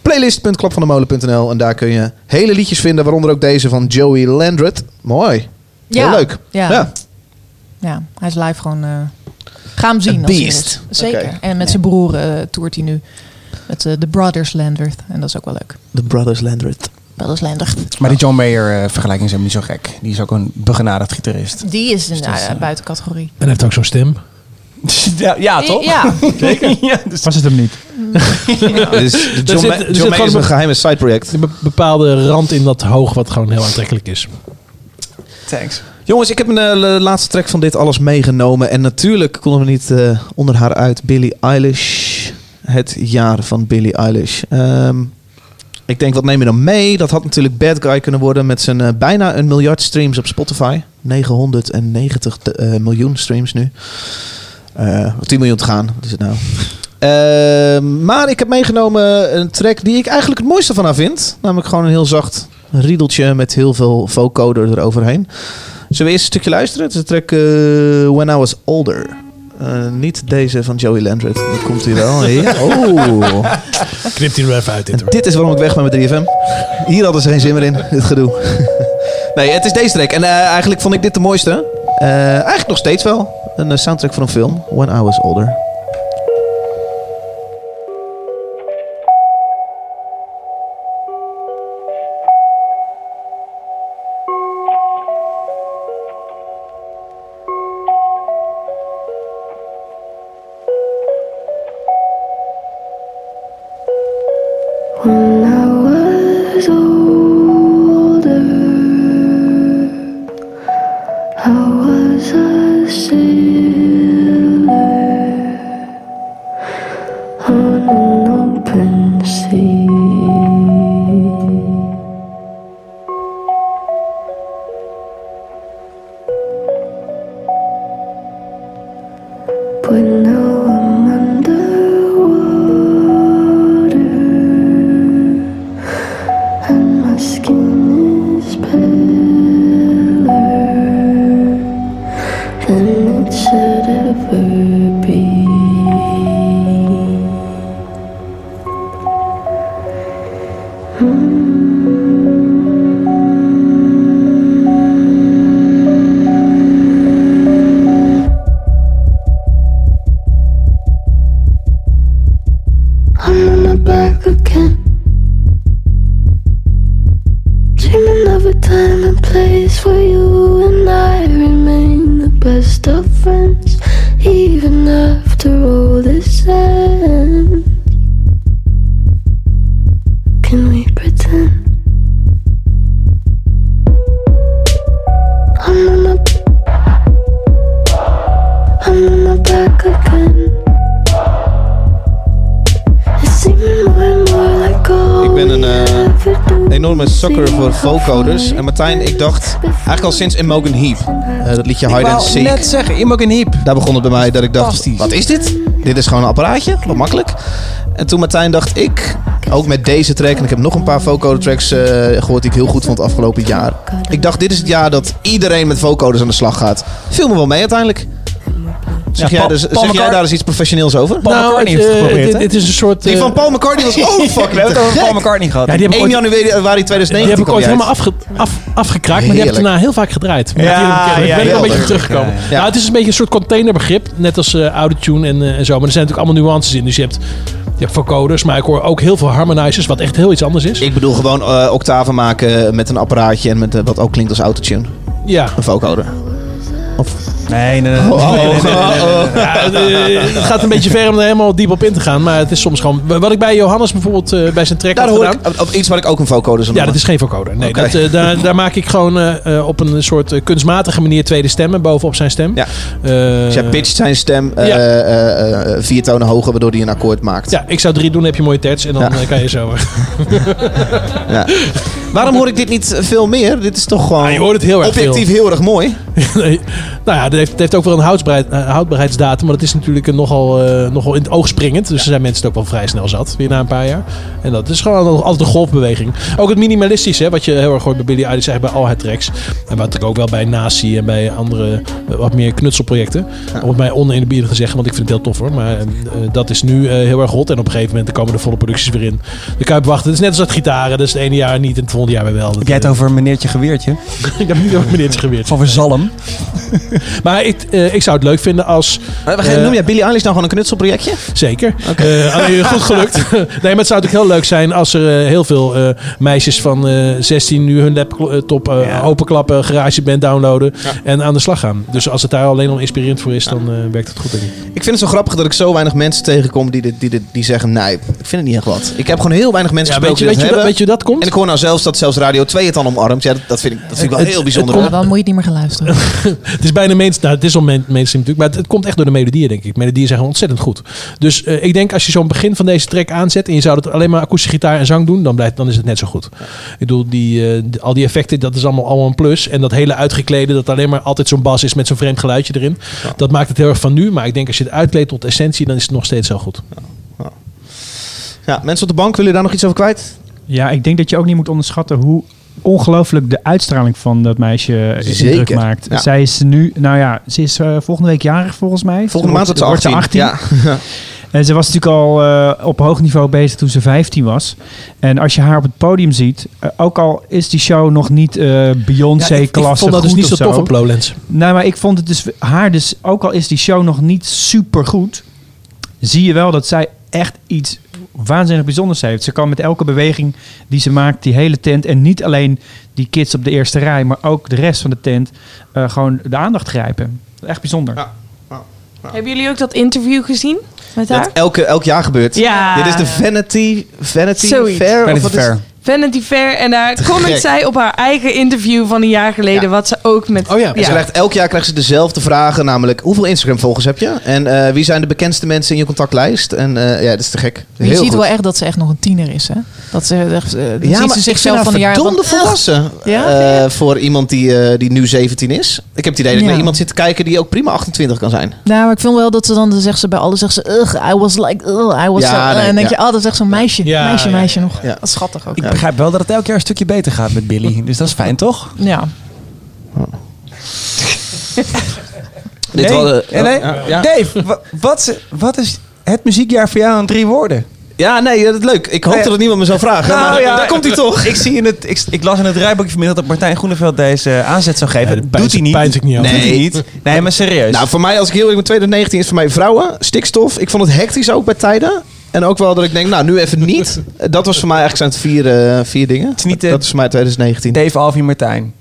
playlist.klapvandemolen.nl En daar kun je hele liedjes vinden, waaronder ook deze van Joey Landred. Mooi. Heel Ja. leuk. Ja. Ja. Ja, hij is live gewoon... eh ga hem zien. Als beest. Zeker. En met zijn broer toert hij nu. Met eh, de Brothers Landert. En dat is ook wel leuk. The Brothers Landred. Brothers Landert. Maar die John Mayer eh, vergelijking is helemaal niet zo gek. Die is ook een begenadigd gitarist. Die is een Dus dat is, ja, eh, buiten categorie. En hij heeft ook zo'n stem. ja, ja, toch? Ja. ja, dus Was het hem niet? Dus de John, zit- Ma- er John zit Mayer gewoon is een een geheime sideproject. Een be- bepaalde rand in dat hoog wat gewoon heel aantrekkelijk is. thanks. Jongens, ik heb een laatste track van dit alles meegenomen. En natuurlijk konden we niet eh, onder haar uit. Billie Eilish. Het jaar van Billie Eilish. Ehm, ik denk, wat neem je dan mee? Dat had natuurlijk Bad Guy kunnen worden met zijn eh, bijna een miljard streams op Spotify. 990 te- eh, miljoen streams nu. Eh 10 miljoen te gaan. Wat is het nou? Ehm, maar ik heb meegenomen een track die ik eigenlijk het mooiste van haar vind. Namelijk gewoon een heel zacht riedeltje met heel veel vocoder eroverheen. Zullen we eerst een stukje luisteren? Het is de track When I Was Older. Eh, niet deze van Joey Landred. Dat komt hier wel. Ja. Oh. Knipt hij er even uit dit. Dit is waarom ik weg ben met 3FM. Hier hadden ze geen zin meer in, dit gedoe. nee, het is deze track. En eh, eigenlijk vond ik dit de mooiste. Eh, eigenlijk nog steeds wel. Een soundtrack van een film. When I Was Older. Vocoders. En Martijn, ik dacht eigenlijk al sinds Imogen Heap. eh, dat liedje Hide and Seek. net zeggen, Imogen Heap. Daar begon het bij mij dat ik dacht, wat is dit? Dit is gewoon een apparaatje, wat makkelijk. En toen Martijn dacht ik, ook met deze track... en ik heb nog een paar vocoder tracks eh, gehoord die ik heel goed vond afgelopen jaar. Ik dacht, dit is het jaar dat iedereen met vocoders aan de slag gaat. Viel me wel mee uiteindelijk. Zeg, Ja, jij, Paul- dus, Paul zeg jij McCart- daar eens iets professioneels over? Paul McCartney heeft het eh, geprobeerd, dit, hè? dit is een soort... Die eh, van Paul McCartney was ook fucking We hebben het over Paul. McCartney gehad. Ja, die heb ik 1 ooit, januari die 2019 heb ik kwam ooit die helemaal uit. afge, af, afgekraakt, maar die heb ik Heerlijk. daarna heel vaak gedraaid. Met Ja, die keer. ja, ik ben er een beetje teruggekomen. Ja. Nou, het is een beetje een soort containerbegrip, net als eh autotune en, eh, en zo. Maar er zijn natuurlijk allemaal nuances in. Dus je hebt, je hebt vocoders, maar ik hoor ook heel veel harmonizers, wat echt heel iets anders is. Ik bedoel gewoon eh, octaven maken met een apparaatje en met eh, wat ook klinkt als autotune. ja. Een vocoder. Nee, nee, nee. nee, Oh, nee, nee, nee, nee, nee, nee. Ja, het gaat een beetje ver om er helemaal diep op in te gaan. Maar het is soms gewoon... Wat ik bij Johannes bijvoorbeeld eh, bij zijn track Daar had hoor gedaan... ik op iets waar ik ook een vocoder zou Ja, dat is geen vocoder. Nee, dat, eh, daar, daar maak ik gewoon eh, op een soort kunstmatige manier tweede stemmen bovenop zijn stem. Ja. Eh, Dus jij pitcht zijn stem eh, Ja. eh, eh, vier tonen hoger, waardoor hij een akkoord maakt. Ja, ik zou drie doen, heb je mooie terts en dan Ja. kan je zo... Ja. Waarom hoor ik dit niet veel meer? Dit is toch gewoon Ah, je hoort het heel erg objectief heel erg mooi. nee. Nou ja, het heeft, het heeft ook wel een houdbaarheid, eh, houdbaarheidsdatum. Maar dat is natuurlijk een nogal, eh, nogal in het oog springend. Dus er zijn mensen het ook wel vrij snel zat. Weer na een paar jaar. En dat is gewoon al- altijd een golfbeweging. Ook het minimalistische, wat je heel erg hoort bij Billy Eilish. Eigenlijk bij al haar tracks. En wat ik ook wel bij Nasi en bij andere eh, wat meer knutselprojecten. Om het mij oneerbiedig te zeggen, want ik vind het heel tof hoor. Maar dat is nu heel erg hot. En op een gegeven moment komen de volle producties weer in. De Kuip wachten. Het is net als dat gitaren. Dat is het ene jaar niet en het volgende jaar weer wel. Heb jij het over meneertje Geweertje? ik heb niet over meneertje geweerd. Over Zalm? Maar ik, eh, ik zou het leuk vinden als... Uh, Noem jij Billie Eilish nou gewoon een knutselprojectje? Zeker. Eh, alleen goed gelukt. nee, maar het zou natuurlijk heel leuk zijn als er heel veel eh, meisjes van eh 16 nu hun laptop eh, Ja. openklappen, garageband downloaden en aan de slag gaan. Dus als het daar alleen al inspirerend voor is, dan eh, werkt het goed. Denk ik. Ik vind het zo grappig dat ik zo weinig mensen tegenkom die, dit, die, dit, die zeggen... Nee, ik vind het niet echt wat. Ik heb gewoon heel weinig mensen Ja, weet, je, weet, je, dat weet je komt? En ik hoor nou zelfs dat zelfs Radio 2 het dan omarmt. Ja, dat, dat, vind, ik, dat vind ik wel Het- heel het bijzonder. Nou, dan moet je het niet meer gaan luisteren. Het is bijna mainstream. Nou, het is al main- mainstream natuurlijk. Maar het, het komt echt door de melodieën, denk ik. Melodieën zijn gewoon ontzettend goed. Dus eh, ik denk als je zo'n begin van deze track aanzet. en je zou het alleen maar akoestische gitaar en zang doen. dan, blijft, dan is het net zo goed. Ik bedoel, die, eh, die- al die effecten, dat is allemaal, allemaal een plus. En dat hele uitgeklede, dat alleen maar altijd zo'n bas is met zo'n vreemd geluidje erin. Dat maakt het heel erg van nu. Maar ik denk als je het uitkleedt tot essentie. dan is het nog steeds zo goed. Ja, mensen op de bank, willen jullie daar nog iets over kwijt? Ja, ik denk dat je ook niet moet onderschatten hoe ongelooflijk de uitstraling van dat meisje Zeker, indruk maakt. ja. Zij is nu, nou ja, ze is eh, volgende week jarig volgens mij. Volgende maand wordt wordt ze 18. Ja. En ze was natuurlijk al eh, op hoog niveau bezig toen ze 15 was. En als je haar op het podium ziet, eh, ook al is die show nog niet eh Ja, ik- ik Beyoncé-klasse vond dat dus niet zo of tof op Lowlands. Nee, maar ik vond het dus haar dus, ook al is die show nog niet super goed, zie je wel dat zij echt iets waanzinnig bijzonders heeft. Ze kan met elke beweging die ze maakt, die hele tent en niet alleen die kids op de eerste rij, maar ook de rest van de tent eh, gewoon de aandacht grijpen. Echt bijzonder. Hebben jullie ook dat interview gezien met haar? Dat elke, elk jaar gebeurt. Ja. Dit is de Vanity, Vanity Zoiets. Fair. of Vanity is- Fair. Vanity Fair. En daar Te comment gek. zij op haar eigen interview van een jaar geleden. Ja. Wat ze ook met... Oh ja. En ze krijgt, elk jaar krijgt ze dezelfde vragen, namelijk hoeveel Instagram-volgers heb je? En eh, wie zijn de bekendste mensen in je contactlijst? En eh, ja, dat is te gek. Je Heel ziet goed. wel echt dat ze echt nog een tiener is, hè? Dat ze echt, Ja, ziet ze zichzelf ik van een jaar van, volwassen. Ja, eh, voor iemand die, eh, die nu 17 is. Ik heb het idee dat ik Ja. naar iemand zit te kijken die ook prima 28 kan zijn. Nou, maar ik vind wel dat ze dan, dan zegt ze bij alles, zegt ze, ugh, I was like, ugh, I was Ja, so- nee, En dan denk je, oh, dat is echt zo'n meisje, Ja, meisje, ja, meisje nog. Ja. Dat is schattig ook. Ik begrijp wel dat het elk jaar een stukje beter gaat met Billy. Dus dat is fijn, toch? Ja. Dit nee, was, eh, nee, nee. ja, ja. Dave, wa- wat, is- wat is het muziekjaar voor jou in drie woorden? Ja, nee, dat is leuk. Ik hoopte Nee. dat niemand me zou vragen. Nou maar ja, daar komt hij toch. Ik, zie in het, ik, ik las in het rijboekje vanmiddag dat Martijn Groeneveld deze eh, aanzet zou geven. Dat Doet hij niet. pijns ik niet over. Doet hij Nee. niet. Nee, maar serieus. Nou, voor mij, als ik heel eerlijk ben, 2019 is voor mij vrouwen, stikstof. Ik vond het hectisch ook bij tijden. En ook wel dat ik denk, nou, nu even niet. Dat was voor mij eigenlijk zijn het vier, eh, vier dingen. is niet, eh, dat is voor mij 2019. Dave, Alfie, Martijn.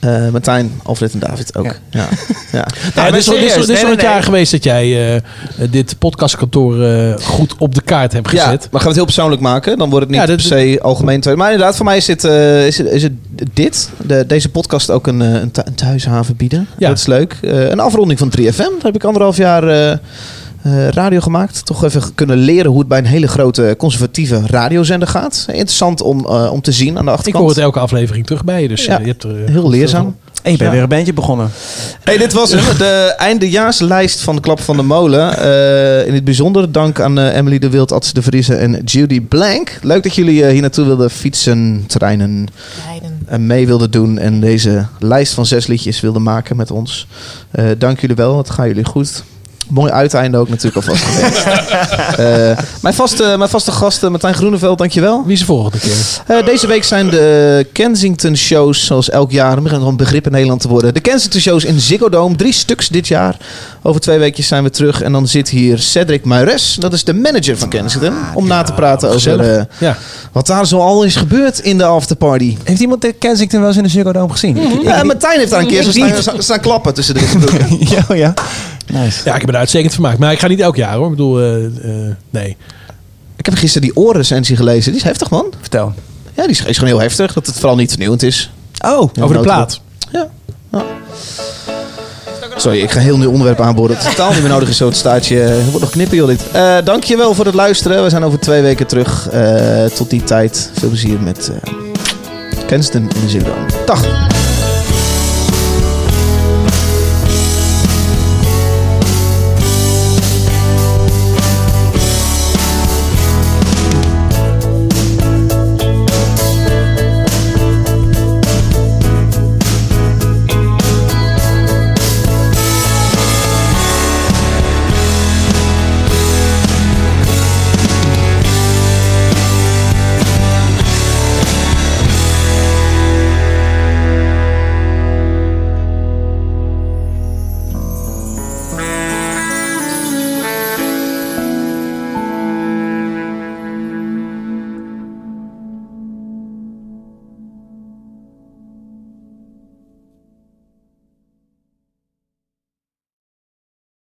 Eh, Martijn, Alfred en David ook. Ja. Ja. Ja. Nou, dit is al- nee, het nee, jaar geweest dat jij dit podcastkantoor eh, goed op de kaart hebt Ja, gezet. maar gaan we het heel persoonlijk maken? Dan wordt het niet Ja, dat- per se algemeen. Maar inderdaad, voor mij is, dit, is, het, is het dit, de, deze podcast ook een, een, thu- een thuishaven bieden. Ja. Dat is leuk. Eh, een afronding van 3FM. Daar heb ik anderhalf jaar eh, radio gemaakt. Toch even kunnen leren hoe het bij een hele grote conservatieve radiozender gaat. Interessant om, eh, om te zien aan de Ik achterkant. hoor het elke aflevering terug bij je, dus Ja, eh, je hebt er... Heel leerzaam. En je bent Ja. weer een bandje begonnen. Hey, dit was hem. De eindejaarslijst van de Klap van de Molen. Eh, in het bijzonder dank aan Emily de Wild, Ats de Vriezen en Judy Blank. Leuk dat jullie hier naartoe wilden fietsen, treinen en mee wilden doen. En deze lijst van zes liedjes wilden maken met ons. Eh, dank jullie wel, het gaat jullie goed. Mooi uiteinde ook natuurlijk alvast geweest. Eh, mijn, vaste, mijn vaste gasten, Martijn Groeneveld, dankjewel. Wie is de volgende keer? Eh, deze week zijn de Kensington shows, zoals elk jaar. Begint nog een begrip in Nederland te worden. De Kensington shows in Ziggo Dome. Drie stuks dit jaar. Over twee weekjes zijn we terug. En dan zit hier Cedric Muires. Dat is de manager van Kensington. Om na te praten over eh, Ja. wat daar zo al is gebeurd in de afterparty. Heeft iemand de Kensington wel eens in de Ziggo Dome gezien? Ja, Martijn heeft daar een keer niet. staan, klappen tussen de broeken. ja, oh ja. Nice. ja, ik heb er uitstekend vermaakt. Maar ik ga niet elk jaar hoor. Ik bedoel, eh, eh, nee. Ik heb gisteren die oorrecensie gelezen. Die is heftig, man. Vertel. Ja, die is, is gewoon heel heftig. Dat het vooral niet vernieuwend is. Oh, Ja, Over de noodrop. plaat. Ja. ja. Sorry, ik ga een heel nieuw onderwerp aanboren. Het is totaal niet meer nodig in zo'n staartje. Er wordt nog knippen, joh, dit. Eh, dankjewel voor het luisteren. We zijn over twee weken terug. Eh, tot die tijd, veel plezier met eh Kensington in de Ziggo Dome. Dag.